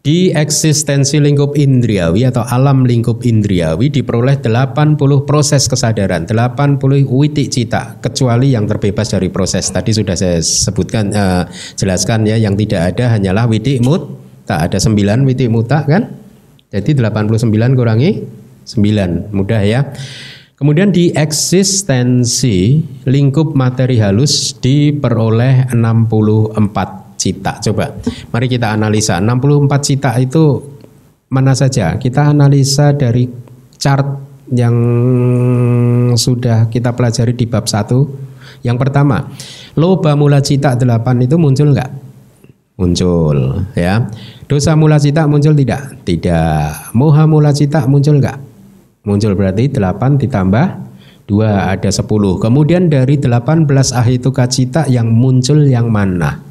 Di eksistensi lingkup indriawi atau alam lingkup indriawi diperoleh 80 proses kesadaran, 80 witik cita, kecuali yang terbebas dari proses. Tadi sudah saya sebutkan, uh, jelaskan ya, yang tidak ada hanyalah witik mut, tak ada 9 witik muta kan? Jadi 89 kurangi 9, mudah ya. Kemudian di eksistensi lingkup materi halus diperoleh 64 cita. Coba mari kita analisa 64 cita itu mana saja? Kita analisa dari chart yang sudah kita pelajari di bab 1. Yang pertama, loba mula cita 8 itu muncul enggak? Muncul, ya. Dosa mula cita muncul tidak? Tidak. Moha mula cita muncul enggak? Muncul berarti 8 ditambah 2 ada 10. Kemudian dari 18 ahituka cita yang muncul yang mana?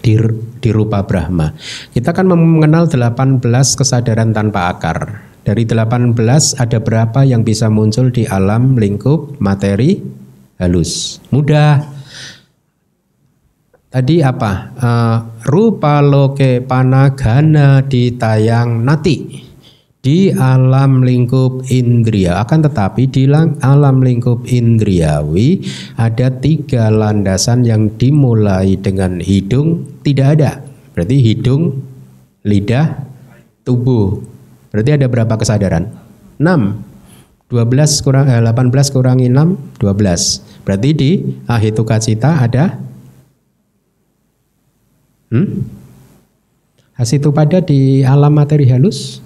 di, di rupa Brahma. Kita kan mengenal 18 kesadaran tanpa akar. Dari 18 ada berapa yang bisa muncul di alam lingkup materi halus? Mudah. Tadi apa? Uh, rupa loke panagana ditayang nati di alam lingkup indria. Akan tetapi di alam lingkup indriawi ada tiga landasan yang dimulai dengan hidung tidak ada. Berarti hidung lidah tubuh. Berarti ada berapa kesadaran? 6 12 kurang eh, 18 kurangi 6 12 berarti di ahituka cita ada? Hmm? Hasitu pada di alam materi halus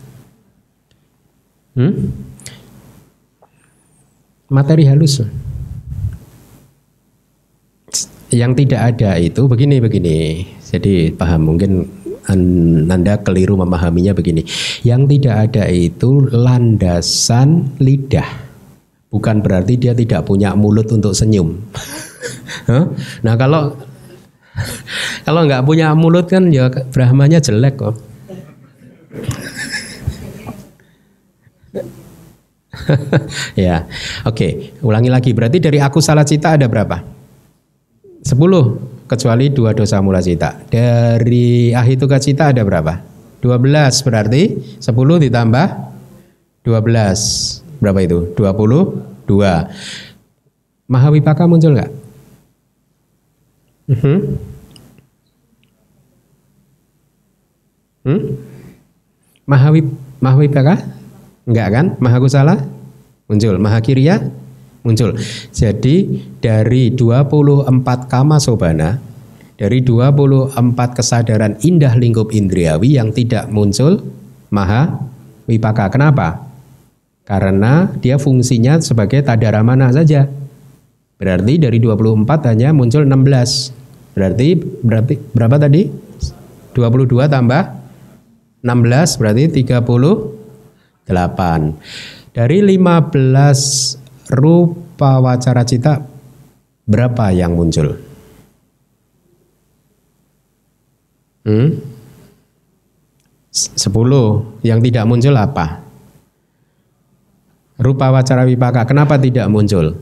Hmm? Materi halus. Yang tidak ada itu begini begini. Jadi paham mungkin anda keliru memahaminya begini. Yang tidak ada itu landasan lidah. Bukan berarti dia tidak punya mulut untuk senyum. nah kalau kalau nggak punya mulut kan ya Brahmanya jelek kok. ya, oke. Okay. Ulangi lagi. Berarti dari aku salah cita ada berapa? Sepuluh. Kecuali dua dosa mula cita. Dari ahituka cita ada berapa? Dua belas. Berarti sepuluh ditambah dua belas. Berapa itu? Dua puluh dua. Mahawipaka muncul nggak? Uh -huh. Hmm? Mahawi Mahawipaka? Enggak kan? Mahakusala? Muncul. Mahakirya? muncul. Jadi dari 24 kama sobana, dari 24 kesadaran indah lingkup indriawi yang tidak muncul maha wipaka. Kenapa? Karena dia fungsinya sebagai tadaramana saja. Berarti dari 24 hanya muncul 16. Berarti berarti berapa tadi? 22 tambah 16 berarti 38. Dari 15 rupa wacara cita berapa yang muncul? Hmm? 10 yang tidak muncul apa? Rupa wacara wipaka kenapa tidak muncul?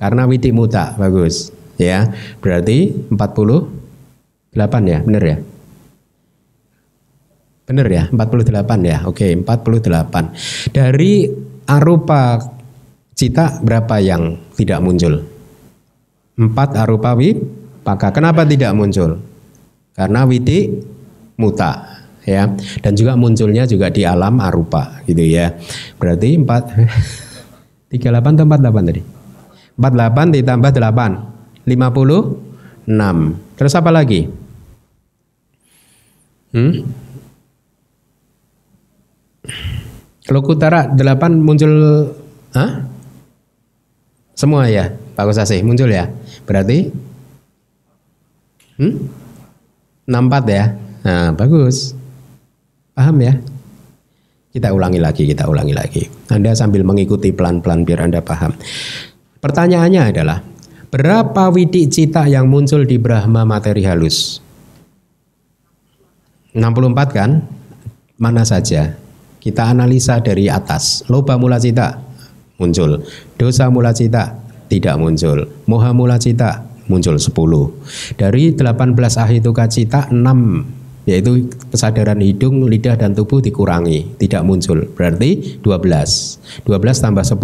Karena witi muta bagus ya. Berarti 48 ya, benar ya? Benar ya, 48 ya. Oke, 48. Dari arupa cita berapa yang tidak muncul? Empat arupa wipaka. Kenapa tidak muncul? Karena witi muta ya dan juga munculnya juga di alam arupa gitu ya. Berarti empat tiga delapan atau empat delapan tadi? Empat delapan ditambah delapan lima puluh enam. Terus apa lagi? Hmm? Lokutara delapan muncul Hah? Semua ya, Pak Kusasih muncul ya. Berarti hmm? 64 ya. Nah, bagus. Paham ya? Kita ulangi lagi, kita ulangi lagi. Anda sambil mengikuti pelan-pelan biar Anda paham. Pertanyaannya adalah, berapa widik cita yang muncul di Brahma materi halus? 64 kan? Mana saja? Kita analisa dari atas. Loba mula cita muncul. Dosa mula cita tidak muncul. Moha mula cita muncul 10. Dari 18 ahituka cita 6 yaitu kesadaran hidung, lidah dan tubuh dikurangi, tidak muncul. Berarti 12. 12 tambah 10.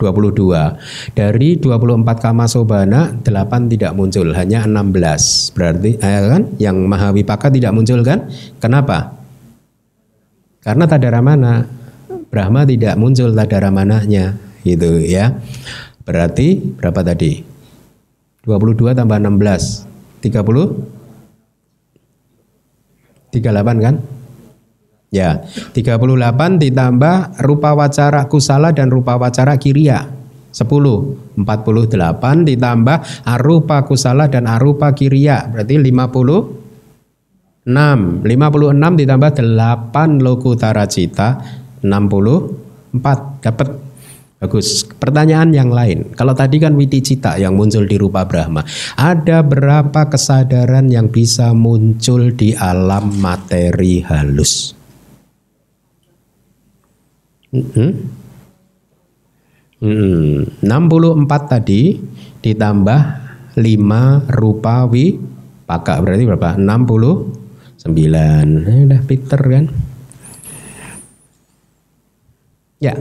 22. Dari 24 kama sobana 8 tidak muncul, hanya 16. Berarti eh, kan yang maha wipaka tidak muncul kan? Kenapa? Karena tadaramana Brahma tidak muncul tadaramananya gitu ya. Berarti berapa tadi? 22 tambah 16 30 38 kan? Ya, 38 ditambah rupa wacara kusala dan rupa wacara kiria. 10, 48 ditambah arupa kusala dan arupa kiria. Berarti 56. 56 ditambah 8 lokutara cita 64 dapat bagus. Pertanyaan yang lain. Kalau tadi kan witi cita yang muncul di rupa Brahma. Ada berapa kesadaran yang bisa muncul di alam materi halus? Hmm? Hmm, 64 tadi ditambah 5 rupa wi paka berarti berapa? 69. Eh, udah Peter kan? Ya,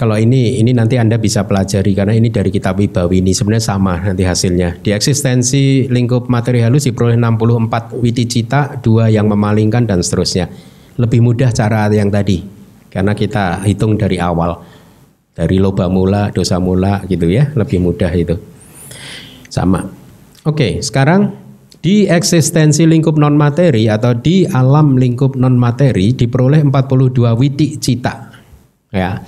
kalau ini ini nanti Anda bisa pelajari karena ini dari kitab Wibawi ini sebenarnya sama nanti hasilnya. Di eksistensi lingkup materi halus diperoleh 64 witi cita, dua yang memalingkan dan seterusnya. Lebih mudah cara yang tadi karena kita hitung dari awal. Dari loba mula, dosa mula gitu ya, lebih mudah itu. Sama. Oke, sekarang di eksistensi lingkup non materi atau di alam lingkup non materi diperoleh 42 witi cita Ya.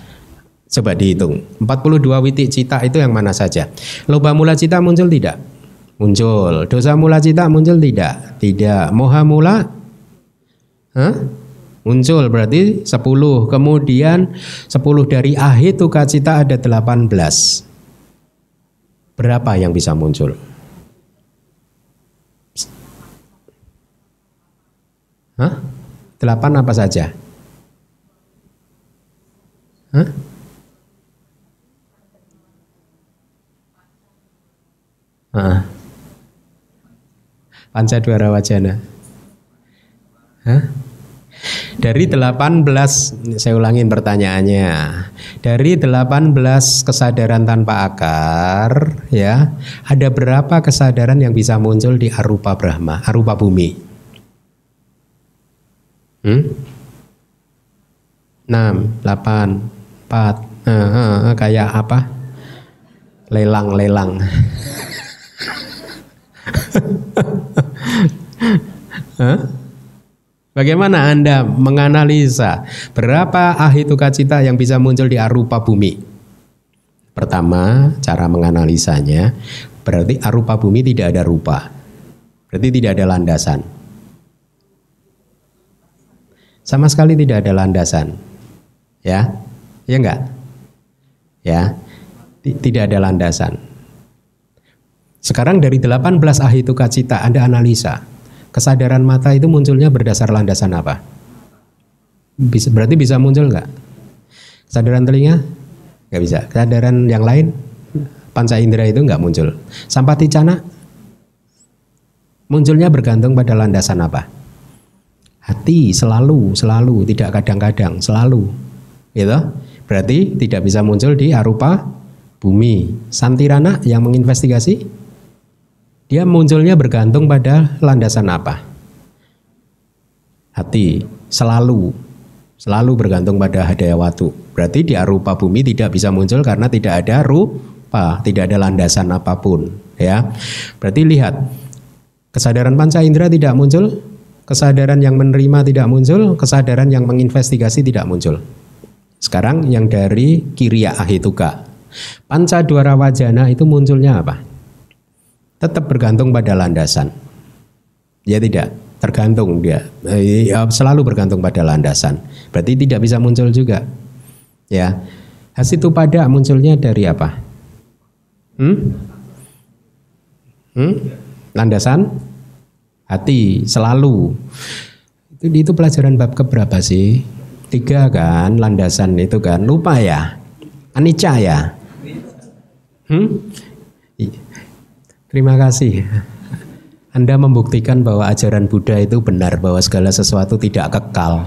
Coba dihitung. 42 witik cita itu yang mana saja? Loba mula cita muncul tidak? Muncul. Dosa mula cita muncul tidak? Tidak. Moha mula? Hah? Muncul berarti 10. Kemudian 10 dari ahituka cita ada 18. Berapa yang bisa muncul? Hah? 8 apa saja? Hah? Ah. Pancadwara Wajana. Hah? Dari 18 saya ulangin pertanyaannya. Dari 18 kesadaran tanpa akar ya, ada berapa kesadaran yang bisa muncul di arupa Brahma, arupa bumi? Hmm? 6, 8, 4, Eh, eh, kayak apa? Lelang-lelang. Hah? Bagaimana Anda menganalisa berapa ahituka cita yang bisa muncul di arupa bumi? Pertama, cara menganalisanya berarti arupa bumi tidak ada rupa. Berarti tidak ada landasan. Sama sekali tidak ada landasan. Ya? Ya enggak? Ya. Tidak ada landasan. Sekarang dari 18 ahituka cita Anda analisa. Kesadaran mata itu munculnya berdasar landasan apa? Bisa, berarti bisa muncul nggak? Kesadaran telinga? Nggak bisa. Kesadaran yang lain? Panca indera itu nggak muncul. Sampati cana? Munculnya bergantung pada landasan apa? Hati selalu, selalu, tidak kadang-kadang, selalu. Gitu? Berarti tidak bisa muncul di arupa bumi. Santirana yang menginvestigasi dia munculnya bergantung pada landasan apa? Hati selalu selalu bergantung pada hadaya watu. Berarti di arupa bumi tidak bisa muncul karena tidak ada rupa, tidak ada landasan apa pun, ya. Berarti lihat kesadaran panca indera tidak muncul, kesadaran yang menerima tidak muncul, kesadaran yang menginvestigasi tidak muncul. Sekarang yang dari kiriya ahituka. Panca dwara wajana itu munculnya apa? tetap bergantung pada landasan. Ya tidak, tergantung dia. Eh, ya, selalu bergantung pada landasan. Berarti tidak bisa muncul juga. Ya. Hasitu pada munculnya dari apa? Hmm? Hmm? Landasan hati selalu. Itu itu pelajaran bab keberapa sih? Tiga kan, landasan itu kan. Lupa ya? Anicca ya? Hmm? Terima kasih. Anda membuktikan bahwa ajaran Buddha itu benar bahwa segala sesuatu tidak kekal.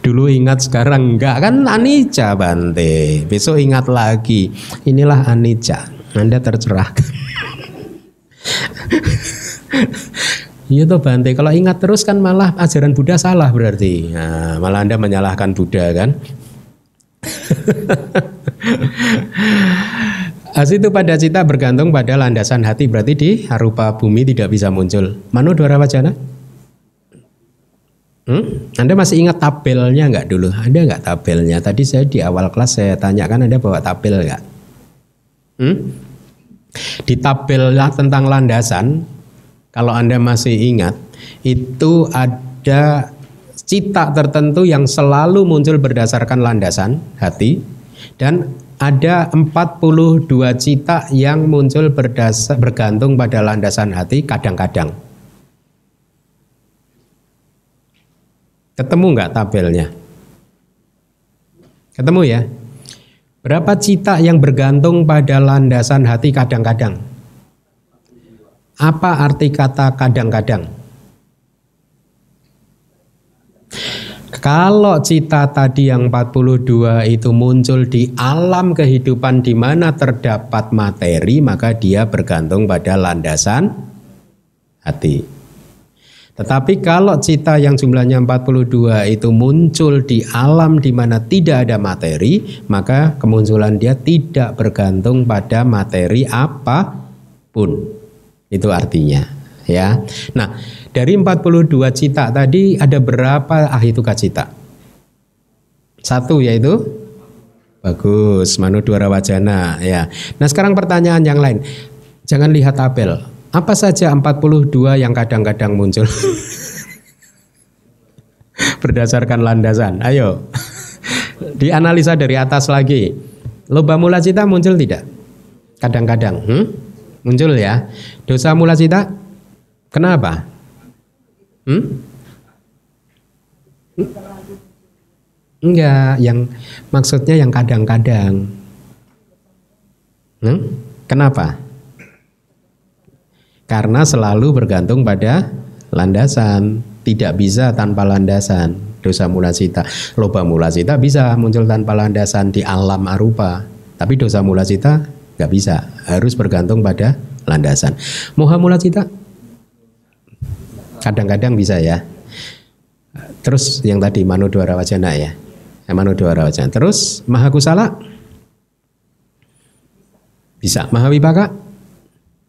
Dulu ingat sekarang enggak kan anicca Bante. Besok ingat lagi. Inilah anicca. Anda tercerahkan. Iya tuh Bante, kalau ingat terus kan malah ajaran Buddha salah berarti. Nah, malah Anda menyalahkan Buddha kan. Asitu pada cita bergantung pada landasan hati berarti di harupa bumi tidak bisa muncul. Manu dwara wajana? Hmm? Anda masih ingat tabelnya nggak dulu? Ada nggak tabelnya? Tadi saya di awal kelas saya tanyakan Anda bawa tabel nggak? Hmm? Di tabel tentang landasan, kalau Anda masih ingat, itu ada cita tertentu yang selalu muncul berdasarkan landasan hati dan ada 42 cita yang muncul berdasar, bergantung pada landasan hati kadang-kadang. Ketemu nggak tabelnya? Ketemu ya? Berapa cita yang bergantung pada landasan hati kadang-kadang? Apa arti kata kadang-kadang? Kalau cita tadi yang 42 itu muncul di alam kehidupan di mana terdapat materi, maka dia bergantung pada landasan hati. Tetapi kalau cita yang jumlahnya 42 itu muncul di alam di mana tidak ada materi, maka kemunculan dia tidak bergantung pada materi apa pun. Itu artinya, ya. Nah, dari 42 cita tadi ada berapa ahituka cita? Satu yaitu bagus, manu dwara wajana ya. Nah, sekarang pertanyaan yang lain. Jangan lihat tabel. Apa saja 42 yang kadang-kadang muncul? Berdasarkan landasan. Ayo. Dianalisa dari atas lagi. Loba mula cita muncul tidak? Kadang-kadang. Hmm? Muncul ya. Dosa mula cita? Kenapa? Hmm? Enggak, yang maksudnya yang kadang-kadang. Hmm? Kenapa? Karena selalu bergantung pada landasan, tidak bisa tanpa landasan. Dosa mula cita, loba mula cita bisa muncul tanpa landasan di alam arupa, tapi dosa mula cita nggak bisa, harus bergantung pada landasan. Moha mula cita Kadang-kadang bisa ya. Terus yang tadi manu dwara wajana ya. Manodwara Wacana. Terus Mahakusala bisa. Mahawipaka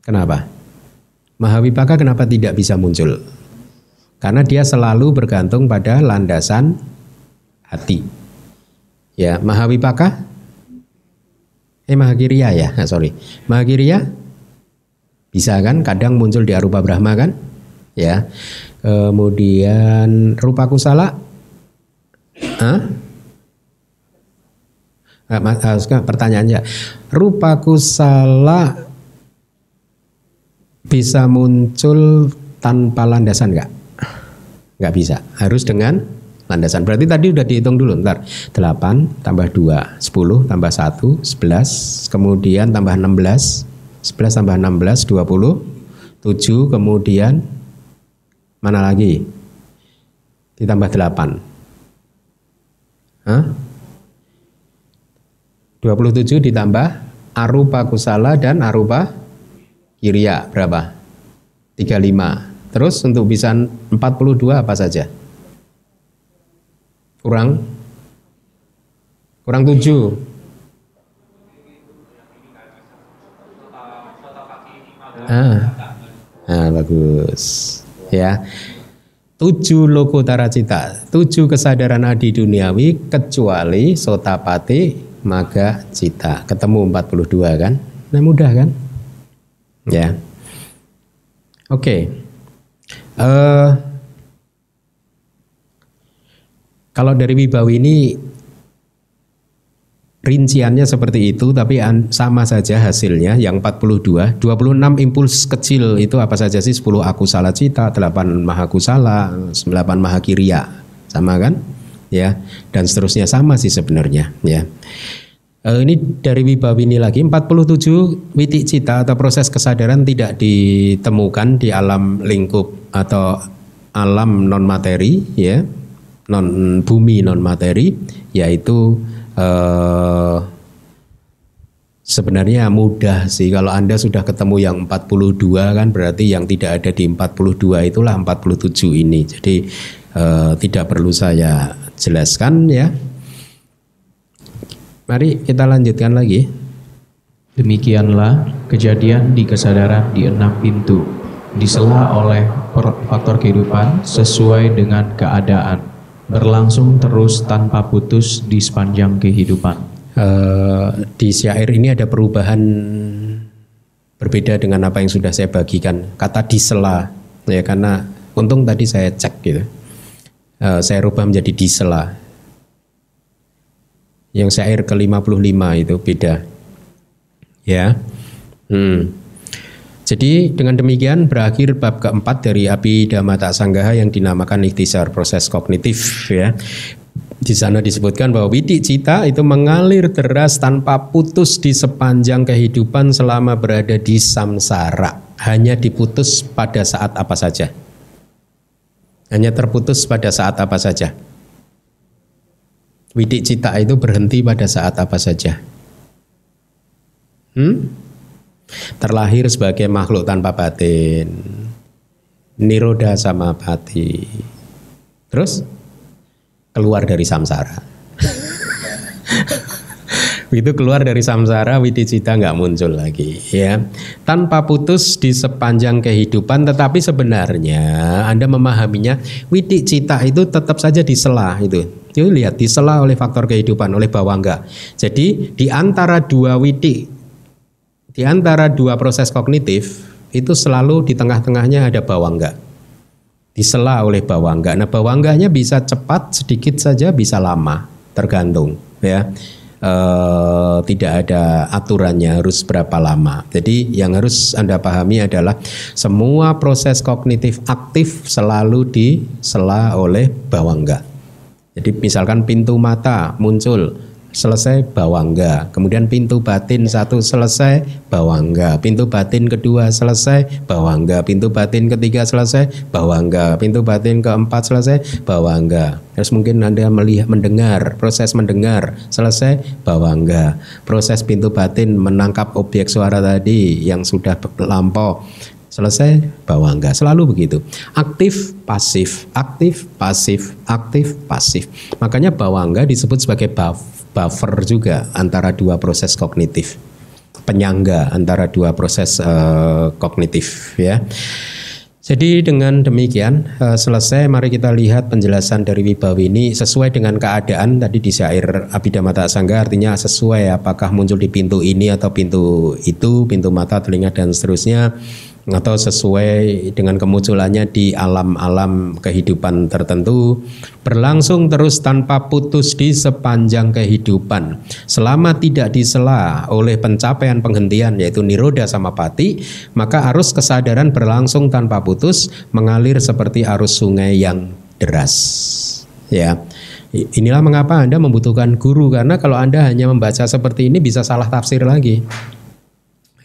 kenapa? Mahawipaka kenapa tidak bisa muncul? Karena dia selalu bergantung pada landasan hati. Ya, Mahawipaka eh Mahagiriya ya, nah, sorry. Mahagiriya bisa kan kadang muncul di arupa Brahma kan? Ya. Kemudian rupa kusala Hah? Nah, pertanyaannya, rupa kusala bisa muncul tanpa landasan nggak? Nggak bisa, harus dengan landasan. Berarti tadi udah dihitung dulu, ntar 8 tambah 2, 10 tambah 1, 11, kemudian tambah 16, 11 tambah 16, 20, 7, kemudian mana lagi? Ditambah 8. Hah? 27 ditambah arupa kusala dan arupa kiriya berapa? 35. Terus untuk bisa 42 apa saja? Kurang kurang 7. Ah. Nah, bagus. Ya. Tujuh lokotara cita, tujuh kesadaran adi duniawi kecuali sotapati maga cita ketemu 42 kan nah mudah kan ya oke okay. uh, eh, kalau dari Wibawi ini rinciannya seperti itu tapi sama saja hasilnya yang 42 26 impuls kecil itu apa saja sih? 10 aku salah cita 8 mahaku salah 8 mahakiriya sama kan? Ya dan seterusnya sama sih sebenarnya ya. Uh, ini dari Wibawini lagi 47 witik cita atau proses kesadaran tidak ditemukan di alam lingkup atau alam non materi ya non bumi non materi yaitu uh, sebenarnya mudah sih. Kalau Anda sudah ketemu yang 42 kan berarti yang tidak ada di 42 itulah 47 ini. Jadi uh, tidak perlu saya jelaskan ya. Mari kita lanjutkan lagi. Demikianlah kejadian di kesadaran di enam pintu, disela oleh faktor kehidupan sesuai dengan keadaan, berlangsung terus tanpa putus di sepanjang kehidupan. Uh, di syair ini ada perubahan berbeda dengan apa yang sudah saya bagikan. Kata disela, ya karena untung tadi saya cek gitu. Uh, saya rubah menjadi disela yang syair ke-55 itu beda. Ya. Hmm. Jadi dengan demikian berakhir bab keempat dari Api Damata Sanggaha yang dinamakan ikhtisar proses kognitif ya. Di sana disebutkan bahwa widik cita itu mengalir deras tanpa putus di sepanjang kehidupan selama berada di samsara. Hanya diputus pada saat apa saja. Hanya terputus pada saat apa saja. Widik cita itu berhenti pada saat apa saja? Hmm? Terlahir sebagai makhluk tanpa batin. Niroda sama pati. Terus keluar dari samsara. Begitu keluar dari samsara, widicita nggak muncul lagi, ya. Tanpa putus di sepanjang kehidupan, tetapi sebenarnya Anda memahaminya, widicita itu tetap saja disela itu. Itu lihat disela oleh faktor kehidupan, oleh bawangga. Jadi di antara dua widik, di antara dua proses kognitif itu selalu di tengah-tengahnya ada bawangga disela oleh bawangga. Nah, bawangganya bisa cepat sedikit saja, bisa lama, tergantung ya uh, tidak ada aturannya harus berapa lama. Jadi yang harus Anda pahami adalah semua proses kognitif aktif selalu disela oleh bawangga. Jadi misalkan pintu mata muncul selesai bawangga. Kemudian pintu batin satu selesai bawangga. Pintu batin kedua selesai bawangga. Pintu batin ketiga selesai bawangga. Pintu batin keempat selesai bawangga. Terus mungkin Anda melihat mendengar, proses mendengar selesai bawangga. Proses pintu batin menangkap objek suara tadi yang sudah lampau selesai bawangga selalu begitu aktif pasif aktif pasif aktif pasif makanya bawangga disebut sebagai buffer juga antara dua proses kognitif. Penyangga antara dua proses uh, kognitif ya. Jadi dengan demikian uh, selesai mari kita lihat penjelasan dari Wibawi ini. Sesuai dengan keadaan tadi di syair Abhidhamma Sangga artinya sesuai apakah muncul di pintu ini atau pintu itu pintu mata telinga dan seterusnya atau sesuai dengan kemunculannya di alam-alam kehidupan tertentu berlangsung terus tanpa putus di sepanjang kehidupan. Selama tidak disela oleh pencapaian penghentian yaitu niroda sama pati maka arus kesadaran berlangsung tanpa putus mengalir seperti arus sungai yang deras. Ya inilah mengapa Anda membutuhkan guru karena kalau Anda hanya membaca seperti ini bisa salah tafsir lagi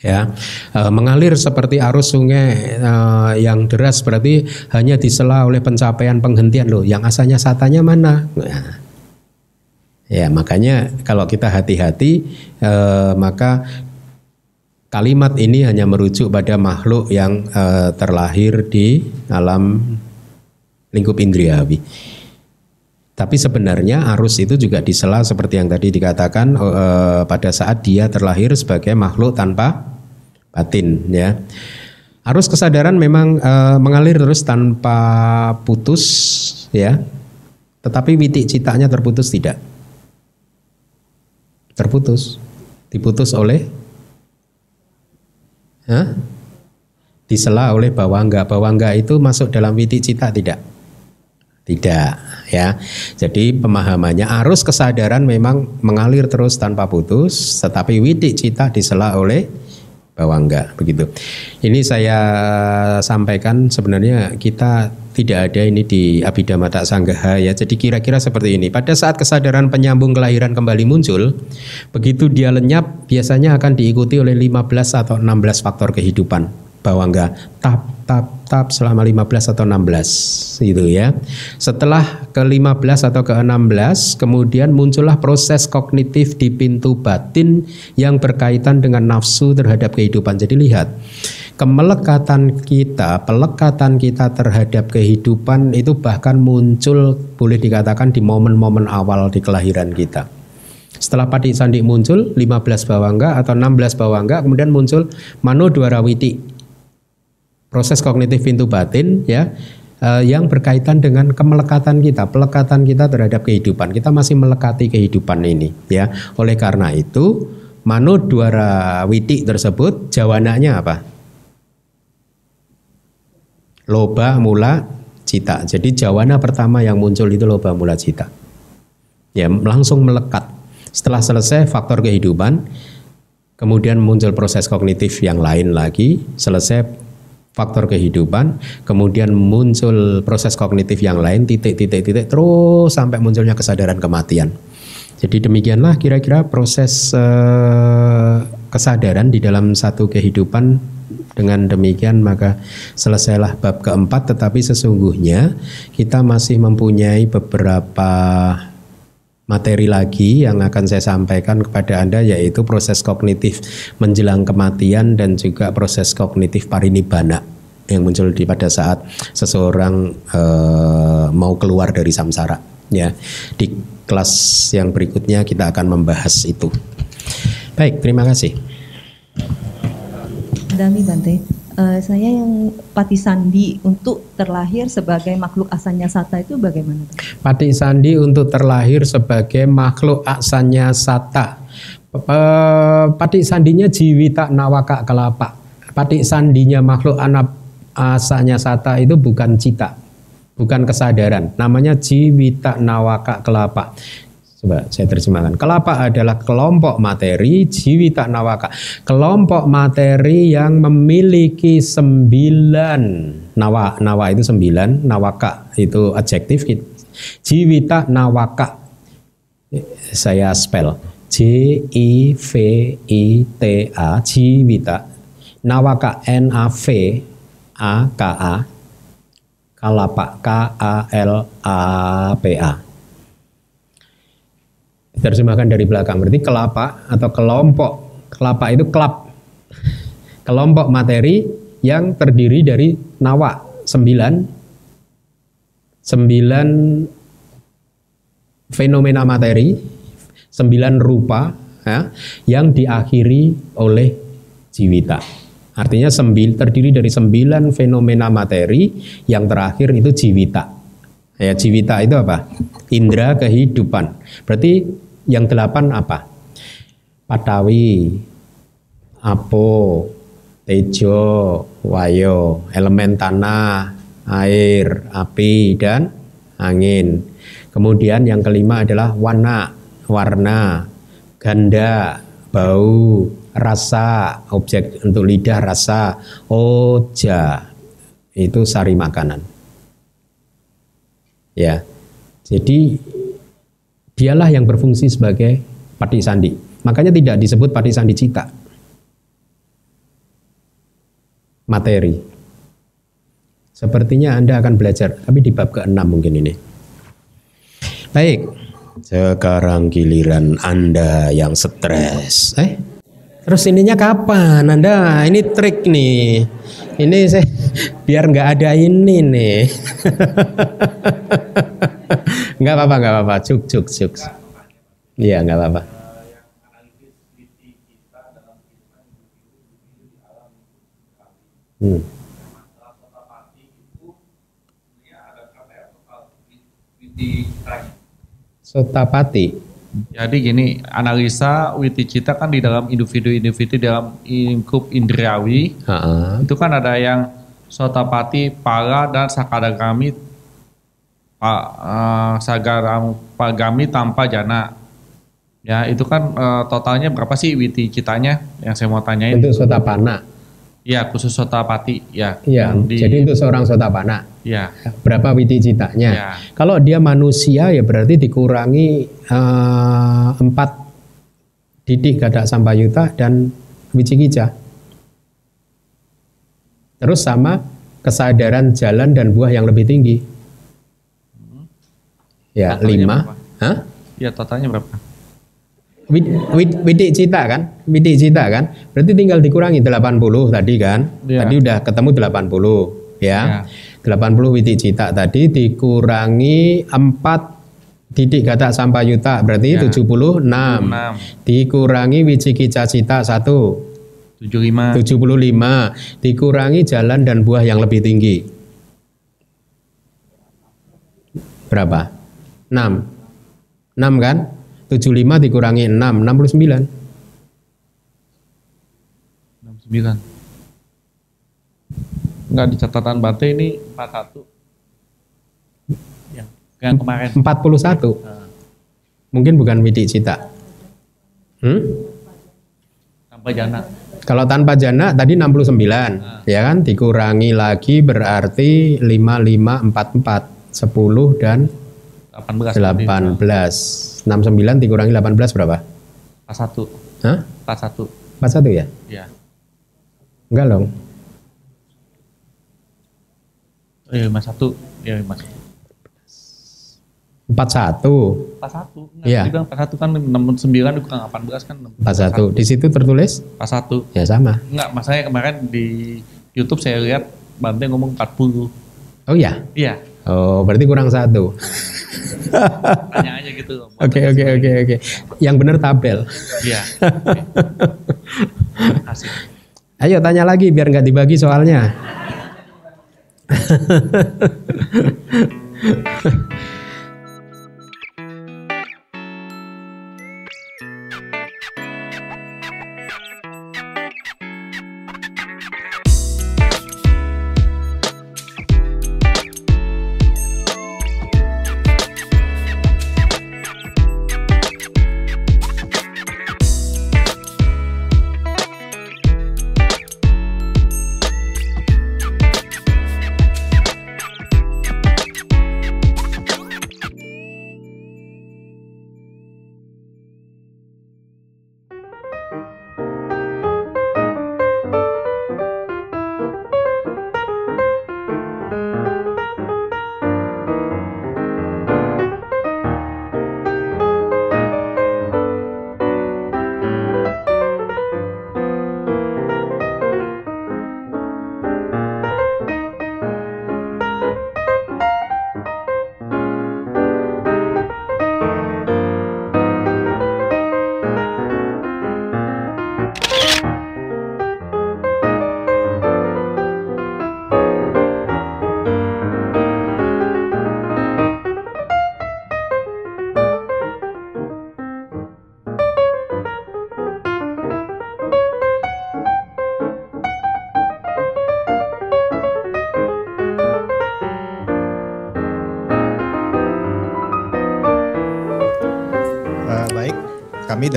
ya. E, mengalir seperti arus sungai e, yang deras berarti hanya disela oleh pencapaian penghentian loh. Yang asalnya satanya mana? Ya makanya kalau kita hati-hati e, maka kalimat ini hanya merujuk pada makhluk yang e, terlahir di alam lingkup indriawi tapi sebenarnya arus itu juga disela seperti yang tadi dikatakan e, pada saat dia terlahir sebagai makhluk tanpa batin ya. Arus kesadaran memang e, mengalir terus tanpa putus ya. Tetapi witik citanya terputus tidak. Terputus. Diputus oleh Hah? Disela oleh bawangga. Bawangga itu masuk dalam witik cita tidak? Tidak ya. Jadi pemahamannya arus kesadaran memang mengalir terus tanpa putus, tetapi widik cita disela oleh bawangga begitu. Ini saya sampaikan sebenarnya kita tidak ada ini di Abhidhamma Tak Sanggaha ya. Jadi kira-kira seperti ini. Pada saat kesadaran penyambung kelahiran kembali muncul, begitu dia lenyap biasanya akan diikuti oleh 15 atau 16 faktor kehidupan bawangga. Tap tap tap selama 15 atau 16 gitu ya. Setelah ke-15 atau ke-16 kemudian muncullah proses kognitif di pintu batin yang berkaitan dengan nafsu terhadap kehidupan. Jadi lihat kemelekatan kita, pelekatan kita terhadap kehidupan itu bahkan muncul boleh dikatakan di momen-momen awal di kelahiran kita. Setelah Padi Sandi muncul 15 bawangga atau 16 bawangga kemudian muncul Mano Dwarawiti proses kognitif pintu batin ya uh, yang berkaitan dengan kemelekatan kita, pelekatan kita terhadap kehidupan. Kita masih melekati kehidupan ini ya. Oleh karena itu, mano dwara witi tersebut jawananya apa? Loba mula cita. Jadi jawana pertama yang muncul itu loba mula cita. Ya, langsung melekat. Setelah selesai faktor kehidupan, kemudian muncul proses kognitif yang lain lagi, selesai faktor kehidupan, kemudian muncul proses kognitif yang lain, titik-titik-titik, terus sampai munculnya kesadaran kematian. Jadi demikianlah kira-kira proses uh, kesadaran di dalam satu kehidupan. Dengan demikian maka selesailah bab keempat, tetapi sesungguhnya kita masih mempunyai beberapa materi lagi yang akan saya sampaikan kepada Anda yaitu proses kognitif menjelang kematian dan juga proses kognitif parinibbana yang muncul di pada saat seseorang e, mau keluar dari samsara ya. Di kelas yang berikutnya kita akan membahas itu. Baik terima kasih. Dami Bante uh, saya yang Pati Sandi untuk terlahir sebagai makhluk asalnya sata itu bagaimana? Pati Sandi untuk terlahir sebagai makhluk asalnya sata. Pati Sandinya jiwita nawaka kelapa. Pati Sandinya makhluk anak asalnya sata itu bukan cita, bukan kesadaran. Namanya jiwita nawaka kelapa. Coba saya terjemahkan. Kelapa adalah kelompok materi jiwita nawaka. Kelompok materi yang memiliki sembilan nawa. Nawa itu sembilan, nawaka itu adjektif. Jiwita nawaka. Saya spell. J I V I T A jiwita. Nawaka N A V A K A. Kalapa K A L A P A terjemahkan dari belakang berarti kelapa atau kelompok kelapa itu kelap kelompok materi yang terdiri dari nawa sembilan sembilan fenomena materi sembilan rupa ya, yang diakhiri oleh jiwita. Artinya sembil, terdiri dari sembilan fenomena materi yang terakhir itu jiwita. Ya, jiwita itu apa? Indra kehidupan. Berarti yang delapan apa? Patawi, apo, tejo, wayo, elemen tanah, air, api, dan angin. Kemudian yang kelima adalah warna, warna, ganda, bau, rasa, objek untuk lidah rasa, oja, itu sari makanan. Ya, jadi dialah yang berfungsi sebagai pati sandi. Makanya tidak disebut pati sandi cita. Materi. Sepertinya Anda akan belajar, tapi di bab ke-6 mungkin ini. Baik, sekarang giliran Anda yang stres. Eh, terus ininya kapan? Anda ini trik nih. Ini saya biar nggak ada ini nih. nggak apa-apa, nggak apa-apa. Cuk, cuk, cuk. Iya, nggak apa-apa. Hmm. Sotapati. Jadi gini, analisa witi cita kan di dalam individu-individu dalam lingkup indriawi Ha-ha. itu kan ada yang sotapati, pala dan sakadagami pa, eh, sagaram pagami tanpa jana. Ya itu kan eh, totalnya berapa sih witi citanya yang saya mau tanyain? Untuk sotapana. Ya khusus sotapati ya. Iya, di, jadi untuk seorang sotapana. ya Berapa witi citanya? Ya. Kalau dia manusia ya berarti dikurangi eh, empat didik gadak sampayuta dan wicikija. Terus sama kesadaran jalan dan buah yang lebih tinggi. Ya, Totalnya lima. berapa? Hah? ya totalnya berapa? Wid, wid, widik cita kan? Widik cita kan? Berarti tinggal dikurangi 80 tadi kan? Iya. Tadi udah ketemu 80 ya. Iya. 80 widik cita tadi dikurangi 4 didik gata sampayuta berarti Ya. 76. 6, Dikurangi wicikica cita 1 75, 75 dikurangi jalan dan buah yang lebih tinggi. Berapa? 6. 6 kan? 75 dikurangi 6, 69. 69. Enggak di catatan Bante ini 41. Yang, yang kemarin. 41. Nah, Mungkin bukan widik cita. Hmm? tanpa jana. Kalau tanpa jana tadi 69, ya kan? Dikurangi lagi berarti 5544, 10 dan 18. 18. 69 dikurangi 18 berapa? 41. Hah? 41. 41 ya? Ya. Enggak dong. Eh, 51. Ya, 51. 41. 41. Enggak, Iya. dibilang 41 kan 69 dikurang 18 kan 41. Di situ tertulis 41. ya sama. Enggak, masanya kemarin di YouTube saya lihat Bante ngomong 40. Oh ya. Iya, Oh, berarti kurang satu. tanya aja gitu. Oke, oke, oke, oke. Yang benar tabel. Iya. Asik. Ayo tanya lagi biar nggak dibagi soalnya.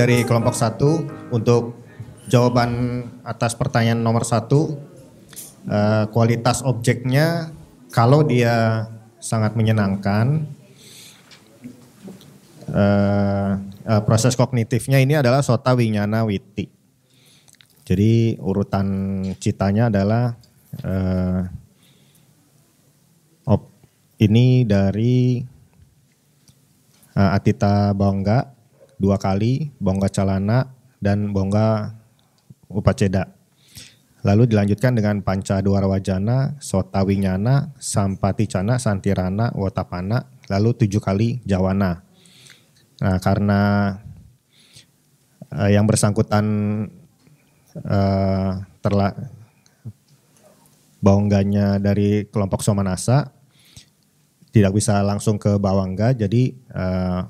dari kelompok satu untuk jawaban atas pertanyaan nomor satu, eh, kualitas objeknya kalau dia sangat menyenangkan, eh, proses kognitifnya ini adalah sota winyana witi. Jadi urutan citanya adalah eh, op, ini dari eh, Atita Bangga dua kali, Bangga Calana dan Bangga Upaceda. Lalu dilanjutkan dengan Panca Dwara Wajana, Sota Winyana, Sampaticana, Santirana, Wotapana, lalu tujuh kali Jawana. Nah karena eh, yang bersangkutan eh, terla bawangganya dari kelompok Somanasa tidak bisa langsung ke Bawangga, jadi eh,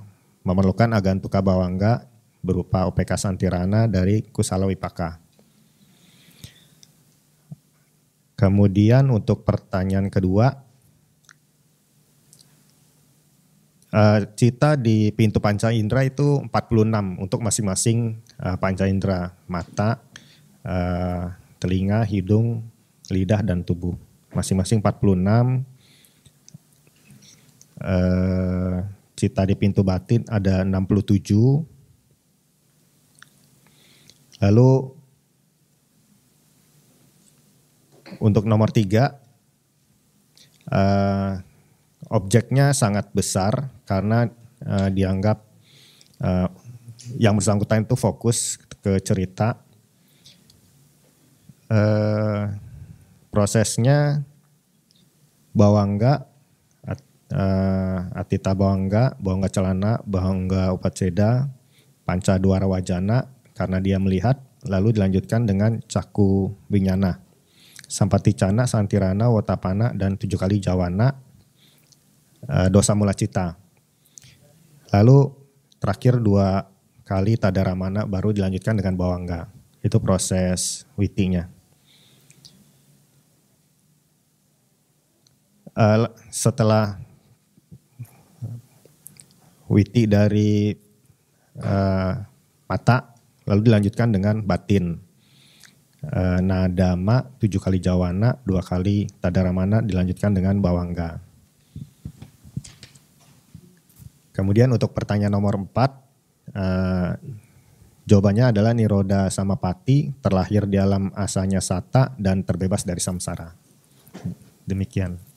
memerlukan agantuka Bawangga berupa OPK Santirana dari Kusala Wipaka. Kemudian untuk pertanyaan kedua, eh, cita di pintu panca indera itu 46 untuk masing-masing eh, panca indera, mata, eh, telinga, hidung, lidah dan tubuh. Masing-masing 46. Eh, cita di pintu batin ada 67. Lalu untuk nomor tiga, eh, objeknya sangat besar karena eh, dianggap eh, yang bersangkutan itu fokus ke cerita. Eh, prosesnya bawangga, eh, atita bawangga, bawangga celana, bawangga upaceda, panca duara wajana karena dia melihat, lalu dilanjutkan dengan caku winyana. Sampaticana, Santirana, Wotapana, dan tujuh kali Jawana, eh, dosa mula cita. Lalu terakhir dua kali Tadaramana baru dilanjutkan dengan Bawangga. Itu proses witinya. Eh, setelah witi dari eh, mata, lalu dilanjutkan dengan batin. Eh, Nadama tujuh kali Jawana, dua kali Tadaramana dilanjutkan dengan Bawangga. Kemudian untuk pertanyaan nomor empat, eh, jawabannya adalah Niroda Samapati, terlahir di alam asanya Sata dan terbebas dari samsara. Demikian.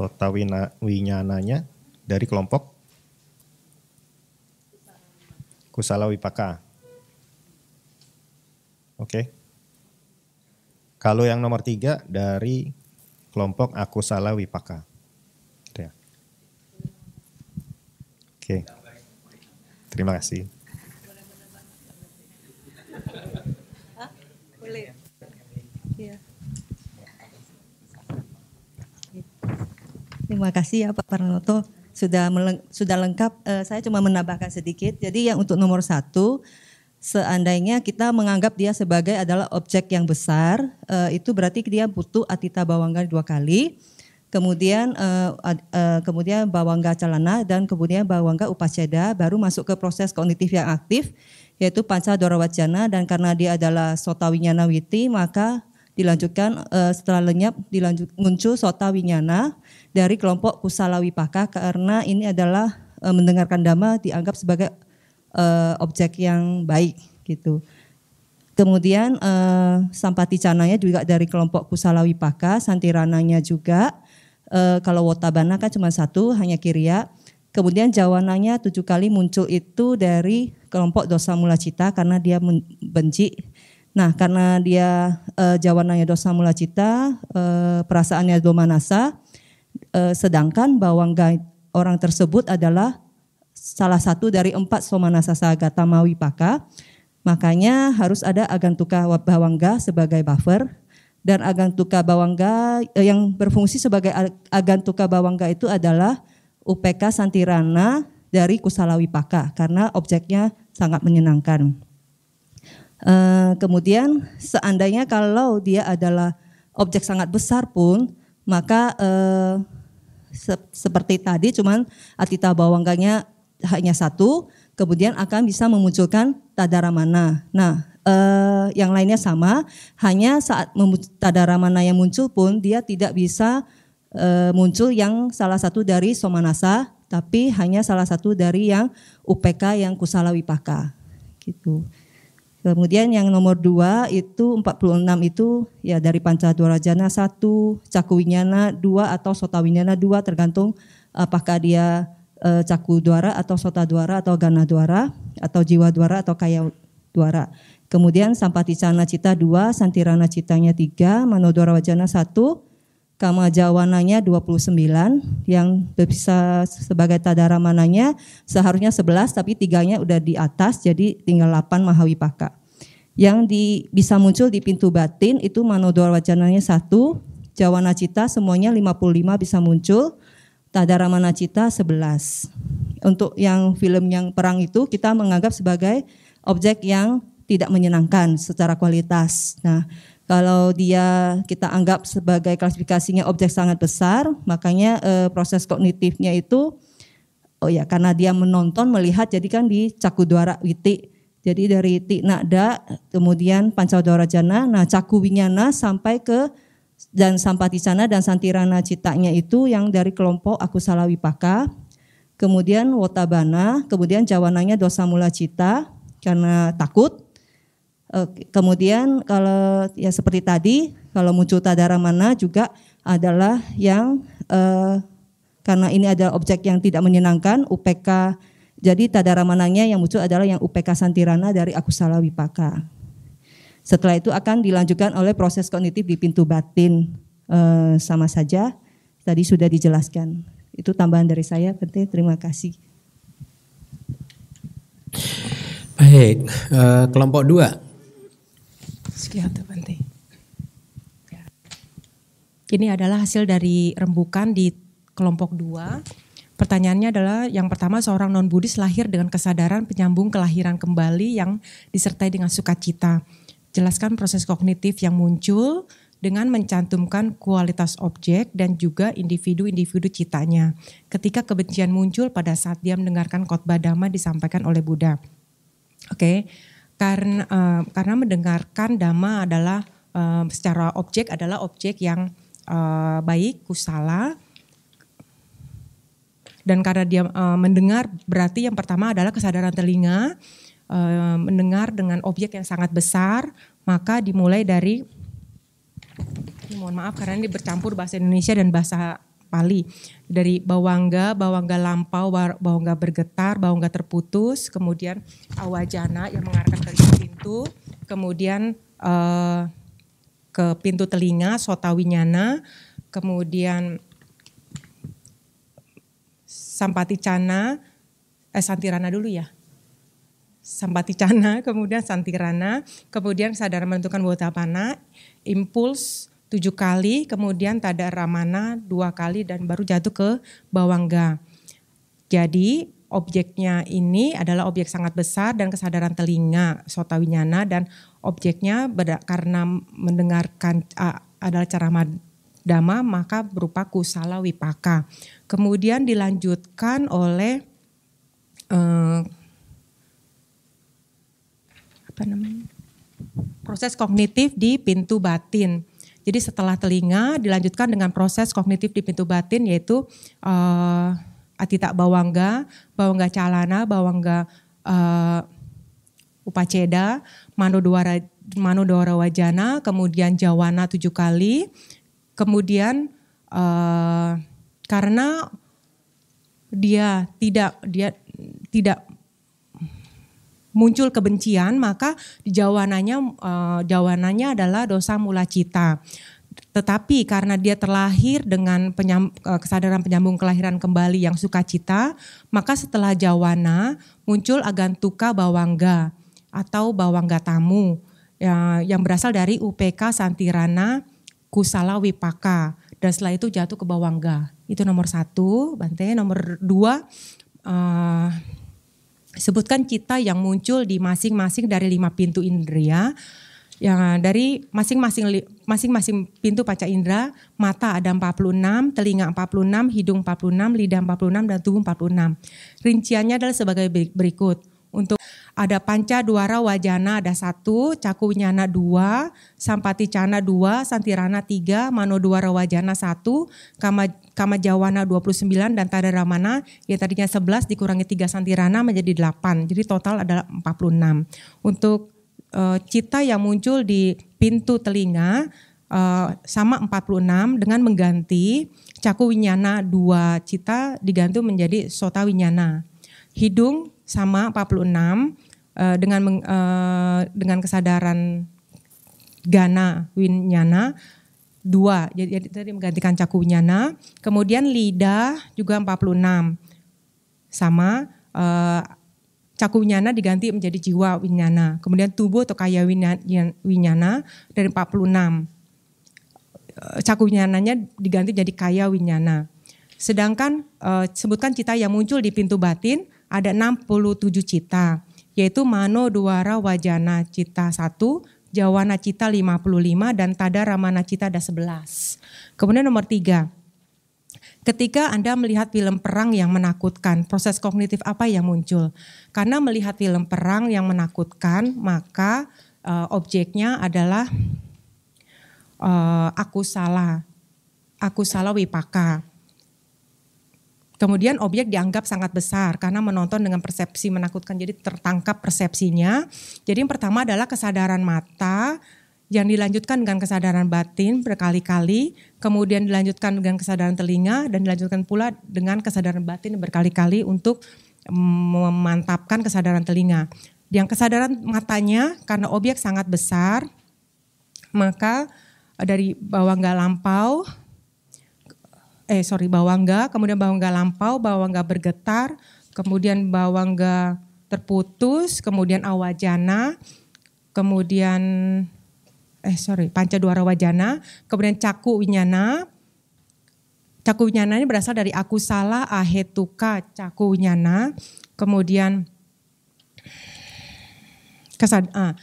Sota wina, winyananya dari kelompok Kusala Wipaka. Oke. Kalau yang nomor tiga dari kelompok Akusala Wipaka. Gitu ya. Oke. Terima kasih. Terima kasih ya Pak Pranoto sudah sudah lengkap. Eh, saya cuma menambahkan sedikit. Jadi yang untuk nomor satu, seandainya kita menganggap dia sebagai adalah objek yang besar, eh, itu berarti dia butuh atita bawangga dua kali. Kemudian ad- eh, kemudian bawangga calana dan kemudian bawangga upaceda baru masuk ke proses kognitif yang aktif yaitu panca dorawacana dan karena dia adalah sota winyana witi maka dilanjutkan eh, setelah lenyap dilanjut muncul sota winyana dari kelompok kusala wipaka karena ini adalah eh, mendengarkan dhamma dianggap sebagai eh, objek yang baik gitu. Kemudian eh, sampati cananya juga dari kelompok kusala wipaka, santirananya juga. Eh, kalau wotabana kan cuma satu, hanya kiria. Kemudian jawananya tujuh kali muncul itu dari kelompok dosa mula cita karena dia benci. Nah karena dia eh, jawananya dosa mula cita, eh, perasaannya domanasa, eh, sedangkan bawangga orang tersebut adalah salah satu dari empat somanasa sagata mawipaka. Makanya harus ada agantuka bawangga sebagai buffer dan agantuka bawangga eh, yang berfungsi sebagai ag- agantuka bawangga itu adalah UPK Santirana dari kusala wipaka karena objeknya sangat menyenangkan. Eh, kemudian seandainya kalau dia adalah objek sangat besar pun, maka eh, se- seperti tadi cuman atita bawangganya hanya satu, kemudian akan bisa memunculkan tadaramana. Nah, eh, yang lainnya sama, hanya saat tadaramana yang muncul pun dia tidak bisa eh, muncul yang salah satu dari somanasa, tapi hanya salah satu dari yang UPK yang kusala wipaka. Gitu. Kemudian yang nomor dua itu 46 itu ya dari Pancadwarajana satu, Cakuwinyana dua atau Sotawinyana dua tergantung apakah dia eh, Caku Dwara atau Sota Dwara atau Gana Dwara atau Jiwa Dwara atau Kaya Dwara. Kemudian Sampaticana Cita dua, Santirana Citanya tiga, Manodwara Wajana satu, Kama Jawananya 29 yang bisa sebagai tadara mananya seharusnya 11 tapi tiganya udah di atas jadi tinggal 8 Mahawipaka. Yang di, bisa muncul di pintu batin itu Manodwara Wajananya 1, Jawana Cita semuanya 55 bisa muncul, Tadara Manacita 11. Untuk yang film yang perang itu kita menganggap sebagai objek yang tidak menyenangkan secara kualitas. Nah, kalau dia kita anggap sebagai klasifikasinya objek sangat besar, makanya eh, proses kognitifnya itu oh ya karena dia menonton melihat jadi kan di cakudwara witi. Jadi dari ti nakda kemudian pancadwara jana, nah caku winyana sampai ke dan sampaticana dan santirana citanya itu yang dari kelompok akusala wipaka. Kemudian wotabana, kemudian jawananya dosa mula cita karena takut. Kemudian kalau ya seperti tadi, kalau muncul tadara mana juga adalah yang eh, karena ini adalah objek yang tidak menyenangkan, UPK. Jadi tadara mananya yang muncul adalah yang UPK Santirana dari Akusala Wipaka. Setelah itu akan dilanjutkan oleh proses kognitif di pintu batin Eh, sama saja. Tadi sudah dijelaskan. Itu tambahan dari saya, Bente. Terima kasih. Baik, eh, kelompok dua. Sekian Bante. Ya. Ini adalah hasil dari rembukan di kelompok dua. Pertanyaannya adalah yang pertama seorang non Buddhis lahir dengan kesadaran penyambung kelahiran kembali yang disertai dengan sukacita. Jelaskan proses kognitif yang muncul dengan mencantumkan kualitas objek dan juga individu-individu citanya. Ketika kebencian muncul pada saat dia mendengarkan khotbah dhamma disampaikan oleh Buddha. Oke, karena eh, karena mendengarkan dhamma adalah eh, secara objek adalah objek yang eh, baik, kusala. Dan karena dia eh, mendengar berarti yang pertama adalah kesadaran telinga eh, mendengar dengan objek yang sangat besar, maka dimulai dari mohon maaf karena ini bercampur bahasa Indonesia dan bahasa Pali. Dari bawangga, bawangga lampau, ba- bawangga bergetar, bawangga terputus, kemudian awajana yang mengarahkan ke pintu, kemudian eh, ke pintu telinga, sotawinyana, kemudian sampaticana, eh santirana dulu ya. Sampaticana, kemudian santirana, kemudian sadar menentukan wotapana, impuls tujuh kali, kemudian tada ramana dua kali dan baru jatuh ke bawangga. Jadi objeknya ini adalah objek sangat besar dan kesadaran telinga sotawinyana dan objeknya berda- karena mendengarkan ah, adalah cara dhamma maka berupa kusala wipaka. Kemudian dilanjutkan oleh eh, apa namanya? proses kognitif di pintu batin. Jadi setelah telinga dilanjutkan dengan proses kognitif di pintu batin yaitu eh, atita bawangga, bawangga calana, bawangga eh, upaceda, manodwara manodwara wajana, kemudian jawana tujuh kali, kemudian eh, karena dia tidak dia tidak muncul kebencian maka jawananya eh, jawananya adalah dosa mula cita. Tetapi karena dia terlahir dengan penyam, eh, kesadaran penyambung kelahiran kembali yang sukacita, maka setelah jawana muncul agantuka bawangga atau bawangga tamu ya, yang berasal dari UPK Santirana Kusala Wipaka dan setelah itu jatuh ke bawangga. Itu nomor satu, Bante. Nomor dua, eh, sebutkan cita yang muncul di masing-masing dari lima pintu indera yang dari masing-masing masing-masing pintu panca indera mata ada 46, telinga 46, hidung 46, lidah 46 dan tubuh 46. Rinciannya adalah sebagai beri- berikut. Untuk ada panca duara wajana ada satu, caku winyana dua, sampati cana dua, santirana tiga, mano duara wajana satu, kama, kama jawana 29 dan tada ramana yang tadinya 11 dikurangi tiga santirana menjadi 8. Jadi total adalah 46. Untuk eh, cita yang muncul di pintu telinga eh, sama 46 dengan mengganti caku winyana dua cita diganti menjadi sota winyana. Hidung sama 46 eh, dengan eh, dengan kesadaran gana winyana dua. Jadi, tadi menggantikan caku winyana. Kemudian lidah juga 46 sama eh, caku winyana diganti menjadi jiwa winyana. Kemudian tubuh atau kaya winya- winyana dari 46 Eh, caku winyananya diganti jadi kaya winyana. Sedangkan eh, sebutkan cita yang muncul di pintu batin ada 67 cita yaitu mano duara wajana cita 1 Jawana Cita 55 dan Tada Ramana Cita ada 11. Kemudian nomor tiga, ketika Anda melihat film perang yang menakutkan, proses kognitif apa yang muncul? Karena melihat film perang yang menakutkan, maka eh, objeknya adalah eh, aku salah, aku salah wipaka. Kemudian objek dianggap sangat besar karena menonton dengan persepsi menakutkan, jadi tertangkap persepsinya. Jadi yang pertama adalah kesadaran mata yang dilanjutkan dengan kesadaran batin berkali-kali, kemudian dilanjutkan dengan kesadaran telinga dan dilanjutkan pula dengan kesadaran batin berkali-kali untuk mm, memantapkan kesadaran telinga. Yang kesadaran matanya karena objek sangat besar, maka dari bawah nggak lampau eh sorry bawangga, kemudian bawangga lampau, bawangga bergetar, kemudian bawangga terputus, kemudian awajana, kemudian eh sorry panca duara wajana, kemudian caku winyana. Caku winyana ini berasal dari aku salah ahetuka caku winyana, kemudian kesad ah,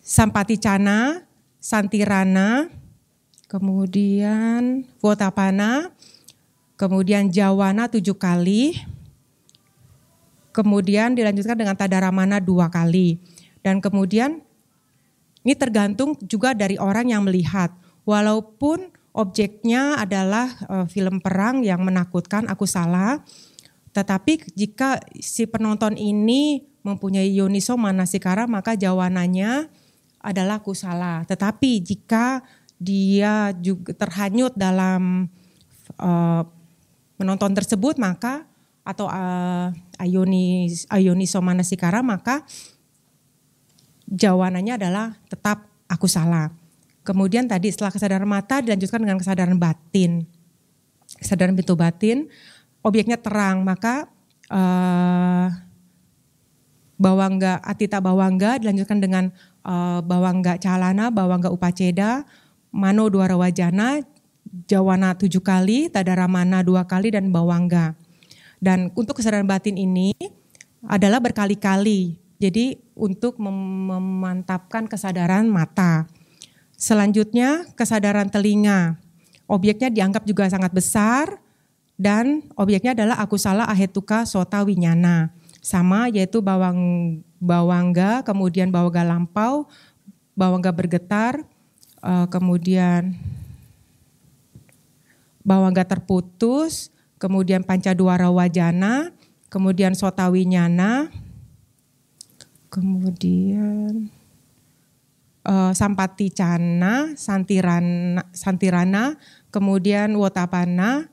sampati cana, santirana, kemudian Votapana, kemudian Jawana tujuh kali, kemudian dilanjutkan dengan Tadaramana dua kali. Dan kemudian ini tergantung juga dari orang yang melihat. Walaupun objeknya adalah eh, film perang yang menakutkan, aku salah. Tetapi jika si penonton ini mempunyai yoniso manasikara maka jawananya adalah aku salah. Tetapi jika dia juga terhanyut dalam uh, menonton tersebut maka atau uh, ayoni ayoniso manasikara maka jawabannya adalah tetap aku salah. Kemudian tadi setelah kesadaran mata dilanjutkan dengan kesadaran batin. Kesadaran pintu batin, objeknya terang maka uh, bawangga atita bawangga dilanjutkan dengan uh, bawangga calana, bawangga upaceda, Mano dua rawajana, Jawana tujuh kali, Tadaramana dua kali, dan Bawangga. Dan untuk kesadaran batin ini adalah berkali-kali. Jadi untuk mem- memantapkan kesadaran mata. Selanjutnya kesadaran telinga. Objeknya dianggap juga sangat besar dan objeknya adalah aku salah ahetuka sota winyana. Sama yaitu bawang bawangga, kemudian bawangga lampau, bawangga bergetar, Uh, kemudian bawangga terputus, kemudian pancaduara wajana, kemudian sotawinyana, kemudian uh, sampati cana, santirana, santirana, kemudian wotapana,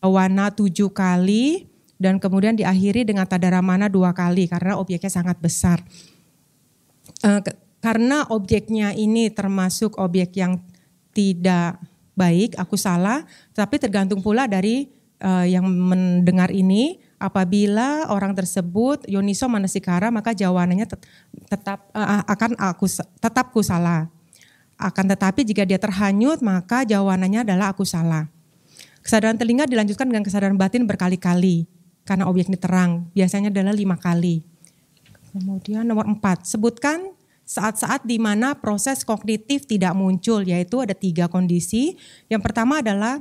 wana tujuh kali, dan kemudian diakhiri dengan tadaramana dua kali karena objeknya sangat besar. Uh, karena objeknya ini termasuk objek yang tidak baik, aku salah, tapi tergantung pula dari uh, yang mendengar ini. Apabila orang tersebut yoniso manasikara, maka jawabannya tet tetap uh, akan aku tetap ku salah. Akan tetapi jika dia terhanyut, maka jawabannya adalah aku salah. Kesadaran telinga dilanjutkan dengan kesadaran batin berkali-kali. karena objek ini terang. Biasanya adalah lima kali. Kemudian nomor empat, sebutkan saat-saat di mana proses kognitif tidak muncul, yaitu ada tiga kondisi. Yang pertama adalah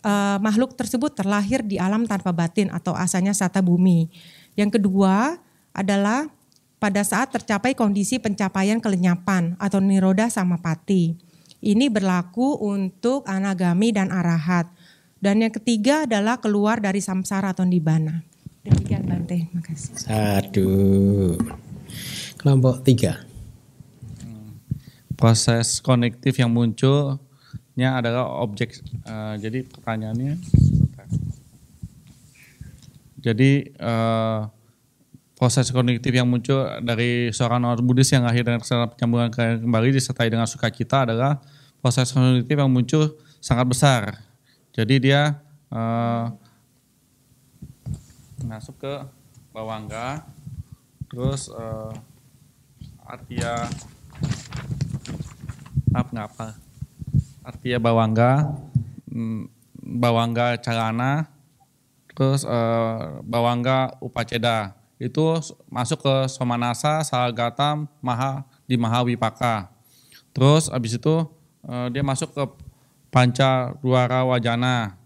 uh, makhluk tersebut terlahir di alam tanpa batin atau asalnya sata bumi. Yang kedua adalah pada saat tercapai kondisi pencapaian kelenyapan atau niroda samapati. Ini berlaku untuk anagami dan arahat. Dan yang ketiga adalah keluar dari samsara atau nibana. Demikian Bante, makasih. Satu. Kelompok tiga. Proses konektif yang munculnya adalah objek. Uh, jadi pertanyaannya, jadi uh, proses kognitif yang muncul dari seorang non Buddhis yang lahir dengan kesadaran penyambungan kembali disertai dengan sukacita adalah proses kognitif yang muncul sangat besar. Jadi dia uh, masuk ke bawangga, terus uh, artia apa ngapa? Artia bawangga, mm, bawangga calana, terus uh, bawangga upaceda itu masuk ke Somanasa, Salagatam, Maha di Mahawipaka. Terus abis itu uh, dia masuk ke Panca Duara Wajana.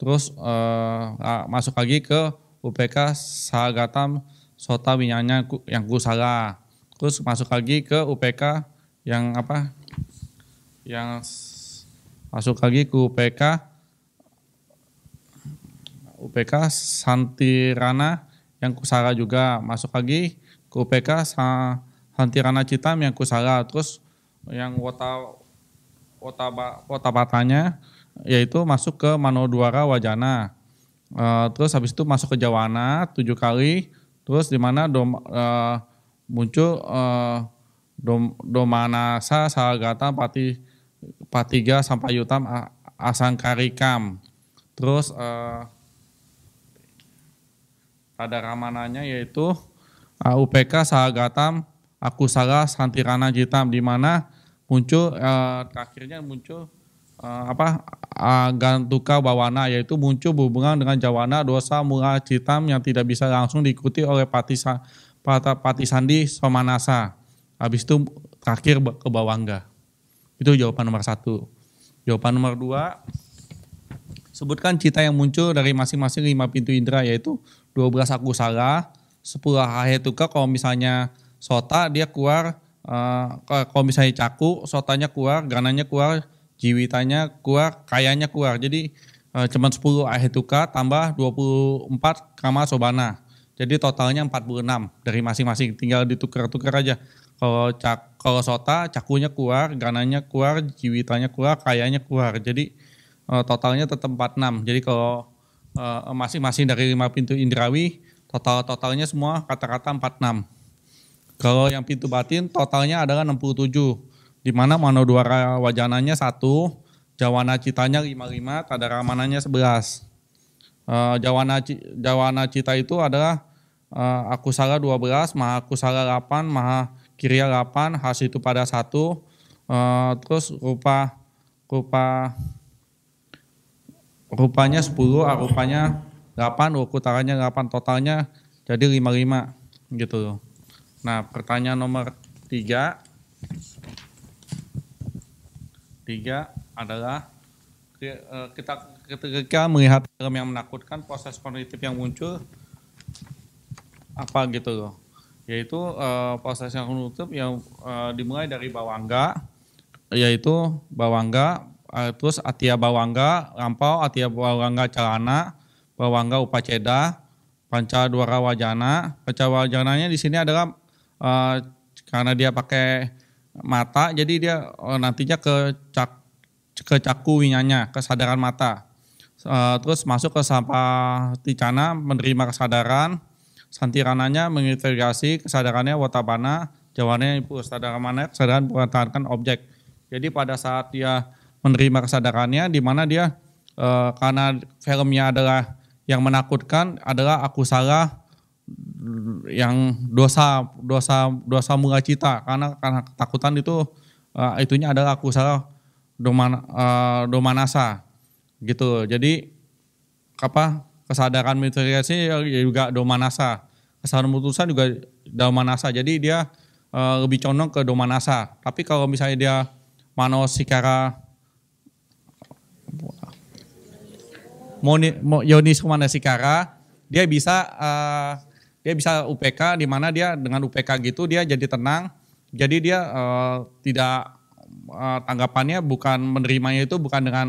Terus uh, masuk lagi ke UPK Salagatam Sota Winyanya yang kusala. Terus masuk lagi ke UPK yang apa? Yang masuk lagi ke UPK UPK Santirana yang kusara juga masuk lagi ke UPK Santirana Citam yang kusara terus yang wota wota wota batanya yaitu masuk ke Manodwara Wajana. Uh, terus habis itu masuk ke Jawana tujuh kali. Terus di mana dom, uh, muncul uh, dom, Domanasa Salagata Pati Patiga sampai Yutam Asangkarikam terus uh, pada ramananya yaitu uh, UPK Sahagatam Akusala Santirana Jitam di mana muncul uh, terakhirnya muncul uh, apa Gantuka Bawana yaitu muncul berhubungan dengan Jawana dosa mula Citam yang tidak bisa langsung diikuti oleh Patisa, Pata, Patisandi Somanasa. Habis itu terakhir ke Bawangga. Itu jawaban nomor satu. Jawaban nomor dua, sebutkan cita yang muncul dari masing-masing lima pintu indera yaitu 12 aku salah, 10 hahetuka kalau misalnya sota dia keluar, uh, kalau misalnya caku, sotanya keluar, gananya keluar, jiwitanya keluar, kayanya keluar. Jadi uh, cuma 10 ahetuka tambah 24 kama sobana. Jadi totalnya 46 dari masing-masing, tinggal ditukar-tukar aja. Kalau cak, kalau sota cakunya keluar, gananya keluar, jiwitanya keluar, kayanya keluar. Jadi uh, totalnya tetap 46. Jadi kalau Eh, masing-masing dari lima pintu indrawi total-totalnya semua kata-kata 46. Kalau yang pintu batin totalnya adalah 67. Di mana manodwara wajananya satu, jawana citanya 55, tadaramananya 11. Uh, jawana, jawana cita itu adalah uh, akusala 12, maha akusala 8, maha kiria 8, has itu pada satu, uh, terus rupa rupa rupanya 10, ah, rupanya 8, ukurannya 8, totalnya jadi 55 gitu. Nah pertanyaan nomor 3 tiga adalah eh, kita ketika melihat film yang menakutkan proses kognitif yang muncul apa gitu loh yaitu uh, proses yang kognitif yang uh, dimulai dari bawangga yaitu bawangga uh, terus Atia Bawangga Lampau, Atia Bawangga Calana, Bawangga Upaceda, Panca Dwara Wajana. Panca Wajananya di sini adalah uh, karena dia pakai mata, jadi dia uh, nantinya ke cak ke caku winyanya, kesadaran mata. Uh, terus masuk ke sampah ticana menerima kesadaran, santirananya mengintegrasi kesadarannya watabana, jawabannya ibu kesadaran kesadaran mempertahankan objek. Jadi pada saat dia menerima kesadarannya di mana dia e, karena filmnya adalah yang menakutkan adalah aku salah yang dosa dosa dosa mula cita. Karena karena ketakutan itu uh, itunya adalah aku salah doman uh, domanasa. Gitu. Jadi apa kesadaran mitigasi juga domanasa. Kesadaran putusan juga domanasa. Jadi dia eh, lebih condong ke domanasa. Tapi kalau misalnya dia mano sikara moni, mo, yonis sikara, dia bisa eh, dia bisa UPK di mana dia dengan UPK gitu dia jadi tenang. Jadi dia eh, tidak eh, tanggapannya bukan menerimanya itu bukan dengan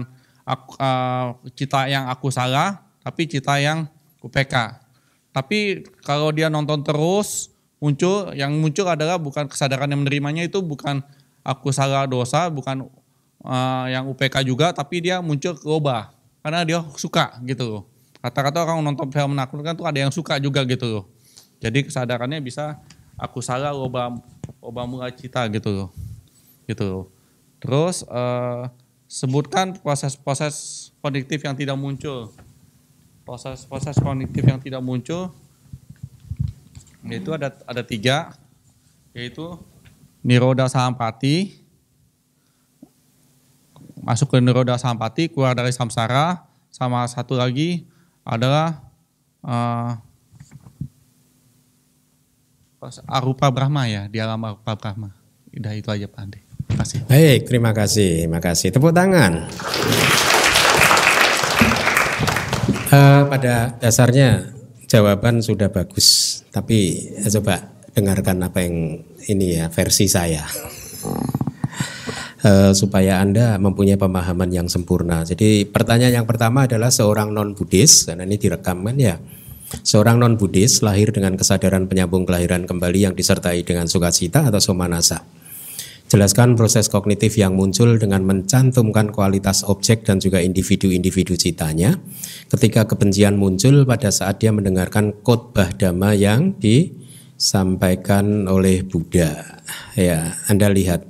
aku, eh, cita yang aku salah, tapi cita yang UPK. Tapi kalau dia nonton terus muncul yang muncul adalah bukan kesadaran yang menerimanya itu bukan aku salah dosa, bukan eh, yang UPK juga, tapi dia muncul ke obah karena dia suka gitu loh. Kata-kata orang nonton film menakutkan tuh ada yang suka juga gitu loh. Jadi kesadarannya bisa aku salah obah obah mula cita gitu loh. Gitu loh. Terus eh, sebutkan proses-proses kognitif yang tidak muncul. Proses-proses kognitif yang tidak muncul yaitu ada ada tiga yaitu niroda sampati masuk ke niroda sampati keluar dari samsara sama satu lagi adalah eh, arupa Brahma ya di alam arupa Brahma. Udah itu aja Pak Ande terima kasih. Baik, terima kasih, terima kasih. Tepuk tangan. Eh, pada dasarnya jawaban sudah bagus, tapi eh, coba dengarkan apa yang ini ya versi saya. Eh, supaya Anda mempunyai pemahaman yang sempurna. Jadi pertanyaan yang pertama adalah seorang non Buddhis, karena ini direkam kan ya. Seorang non Buddhis lahir dengan kesadaran penyambung kelahiran kembali yang disertai dengan sukacita atau somanasa. Jelaskan proses kognitif yang muncul dengan mencantumkan kualitas objek dan juga individu-individu citanya. Ketika kebencian muncul pada saat dia mendengarkan khotbah dhamma yang disampaikan oleh Buddha. Ya, Anda lihat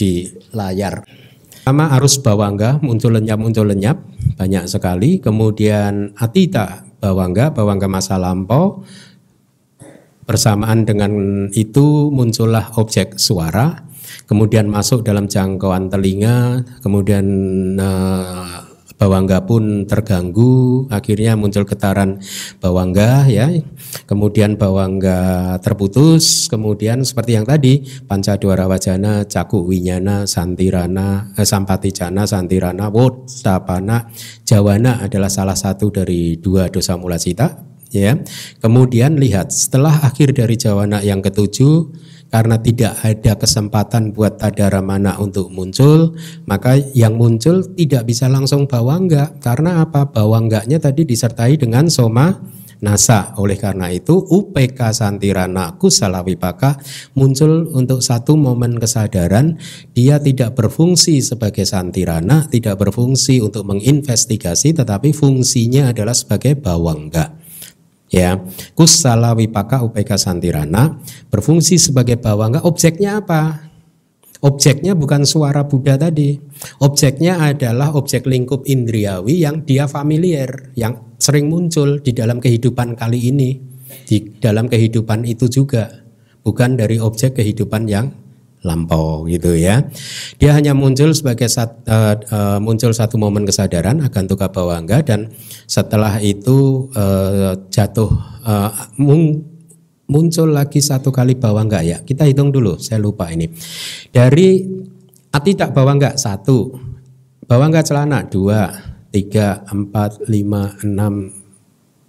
di layar. Pertama arus bawangga muncul lenyap muncul lenyap banyak sekali. Kemudian atita bawangga bawangga masa lampau. Bersamaan dengan itu muncullah objek suara kemudian masuk dalam jangkauan telinga, kemudian eh, bawangga pun terganggu, akhirnya muncul getaran bawangga ya. Kemudian bawangga terputus, kemudian seperti yang tadi pancadwara wajana, caku winyana, santirana, eh, sampaticana, santirana, wotapana, jawana adalah salah satu dari dua dosa mula cita ya. Kemudian lihat setelah akhir dari jawana yang ketujuh karena tidak ada kesempatan buat tadara mana untuk muncul, maka yang muncul tidak bisa langsung bawangga. Karena apa? Bawangganya tadi disertai dengan soma nasa. Oleh karena itu UPK Santirana Kusalawipaka muncul untuk satu momen kesadaran dia tidak berfungsi sebagai santirana, tidak berfungsi untuk menginvestigasi tetapi fungsinya adalah sebagai bawangga ya. Kusala wipaka upeka santirana. Berfungsi sebagai bawangga. Objeknya apa? Objeknya bukan suara Buddha tadi. Objeknya adalah objek lingkup indriawi yang dia familiar yang sering muncul di dalam kehidupan kali ini di dalam kehidupan itu juga bukan dari objek kehidupan yang lampau gitu ya. Dia hanya muncul sebagai sat, uh, uh, muncul satu momen kesadaran akan tukar bawangga dan setelah itu uh, jatuh uh, mung, muncul lagi satu kali bawangga ya. Kita hitung dulu, saya lupa ini. Dari atidak bawangga satu, bawangga celana dua, tiga, empat, lima, enam,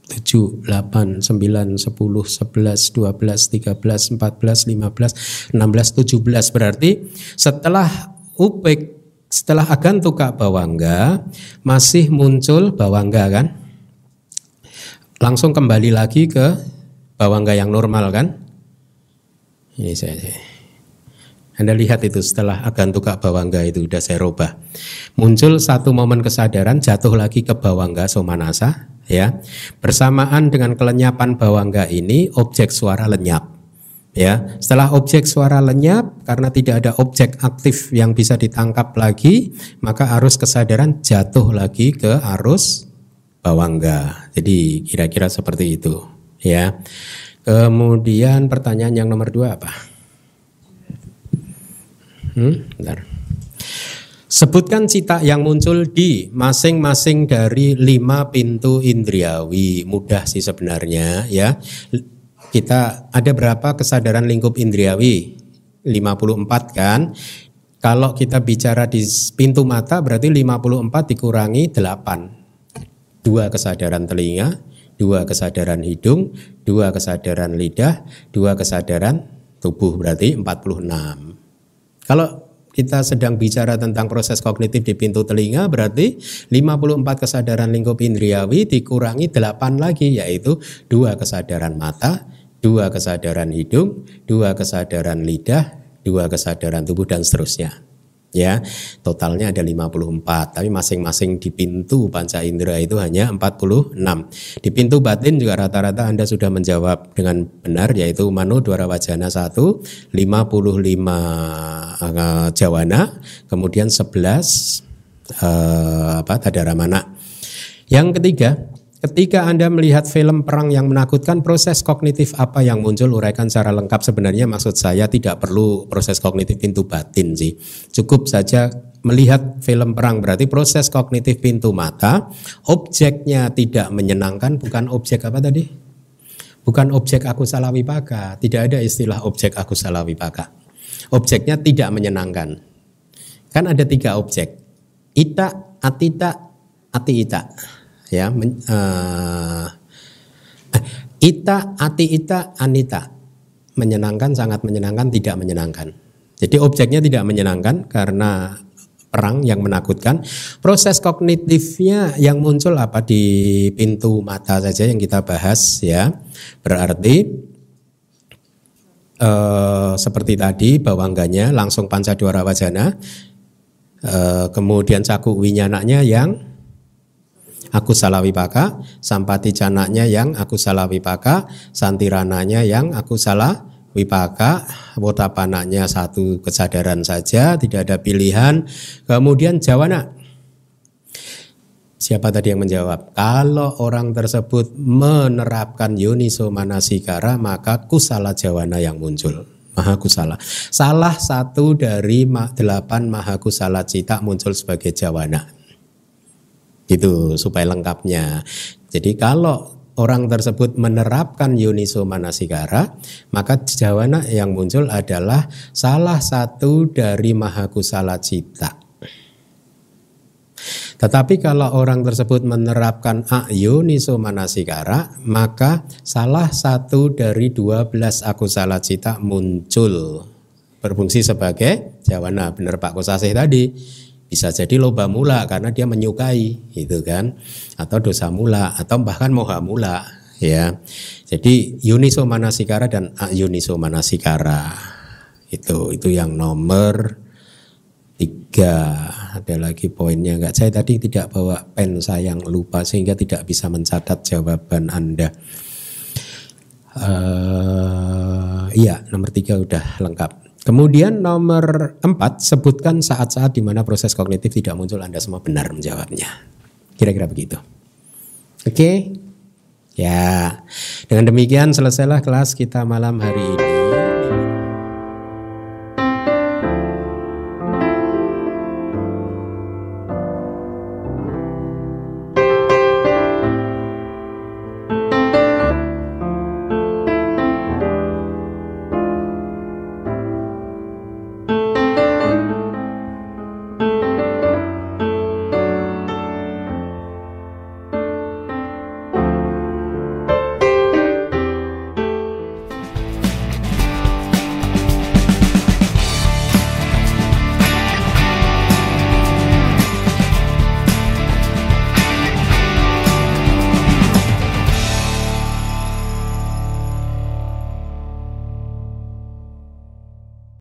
7, 8, 9, 10, 11, 12, 13, 14, 15, 16, 17 berarti setelah upek setelah agan tuka bawangga masih muncul bawangga kan? Langsung kembali lagi ke bawangga yang normal kan? Ini saya anda lihat itu setelah agan tuka bawangga itu sudah saya rubah muncul satu momen kesadaran jatuh lagi ke bawangga somanasa ya. Bersamaan dengan kelenyapan bawangga ini objek suara lenyap. Ya, setelah objek suara lenyap karena tidak ada objek aktif yang bisa ditangkap lagi, maka arus kesadaran jatuh lagi ke arus bawangga. Jadi kira-kira seperti itu, ya. Kemudian pertanyaan yang nomor dua apa? Hmm, bentar. Sebutkan cita yang muncul di masing-masing dari lima pintu indriawi. Mudah sih sebenarnya ya. Kita ada berapa kesadaran lingkup indriawi? 54 kan. Kalau kita bicara di pintu mata berarti 54 dikurangi 8. Dua kesadaran telinga, dua kesadaran hidung, dua kesadaran lidah, dua kesadaran tubuh berarti 46. Kalau kita sedang bicara tentang proses kognitif di pintu telinga berarti 54 kesadaran lingkup indriawi dikurangi 8 lagi yaitu dua kesadaran mata, dua kesadaran hidung, dua kesadaran lidah, dua kesadaran tubuh dan seterusnya ya totalnya ada 54 tapi masing-masing di pintu panca indera itu hanya 46 di pintu batin juga rata-rata Anda sudah menjawab dengan benar yaitu Mano Dwara Wajana 1 55 uh, Jawana kemudian 11 uh, apa Tadaramana yang ketiga Ketika Anda melihat film perang yang menakutkan, proses kognitif apa yang muncul uraikan secara lengkap sebenarnya maksud saya tidak perlu proses kognitif pintu batin sih. Cukup saja melihat film perang berarti proses kognitif pintu mata, objeknya tidak menyenangkan, bukan objek apa tadi? Bukan objek aku salah wipaka, tidak ada istilah objek aku salah wipaka. Objeknya tidak menyenangkan. Kan ada tiga objek. Ita, atita, ati ita ya men, uh, ita ati ita anita. Menyenangkan sangat menyenangkan tidak menyenangkan. Jadi objeknya tidak menyenangkan karena perang yang menakutkan. Proses kognitifnya yang muncul apa di pintu mata saja yang kita bahas ya. Berarti uh, seperti tadi bawangganya langsung pancadwara wajana uh, kemudian cakup winyananya yang aku salah wipaka, sampati canaknya yang aku salah wipaka, santirananya yang aku salah wipaka, wotapanaknya satu kesadaran saja, tidak ada pilihan. Kemudian jawana. Siapa tadi yang menjawab? Kalau orang tersebut menerapkan yoniso manasikara, maka kusala jawana yang muncul. Maha kusala. Salah satu dari delapan maha kusala cita muncul sebagai jawana gitu supaya lengkapnya. Jadi kalau orang tersebut menerapkan Yuniso Manasikara, maka jawana yang muncul adalah salah satu dari Mahakusala Cita. Tetapi kalau orang tersebut menerapkan Ayuniso Manasikara, maka salah satu dari 12 akusala cita muncul berfungsi sebagai jawana. Benar Pak Kosasih tadi bisa jadi loba mula karena dia menyukai itu kan? Atau dosa mula atau bahkan moha mula ya. Jadi yuniso manasikara dan ayuniso manasikara. Itu itu yang nomor tiga. Ada lagi poinnya enggak saya tadi tidak bawa pen sayang lupa sehingga tidak bisa mencatat jawaban anda. Uh, iya nomor tiga udah lengkap Kemudian nomor empat, sebutkan saat-saat di mana proses kognitif tidak muncul. Anda semua benar menjawabnya. Kira-kira begitu. Oke? Okay? Ya, dengan demikian selesailah kelas kita malam hari ini.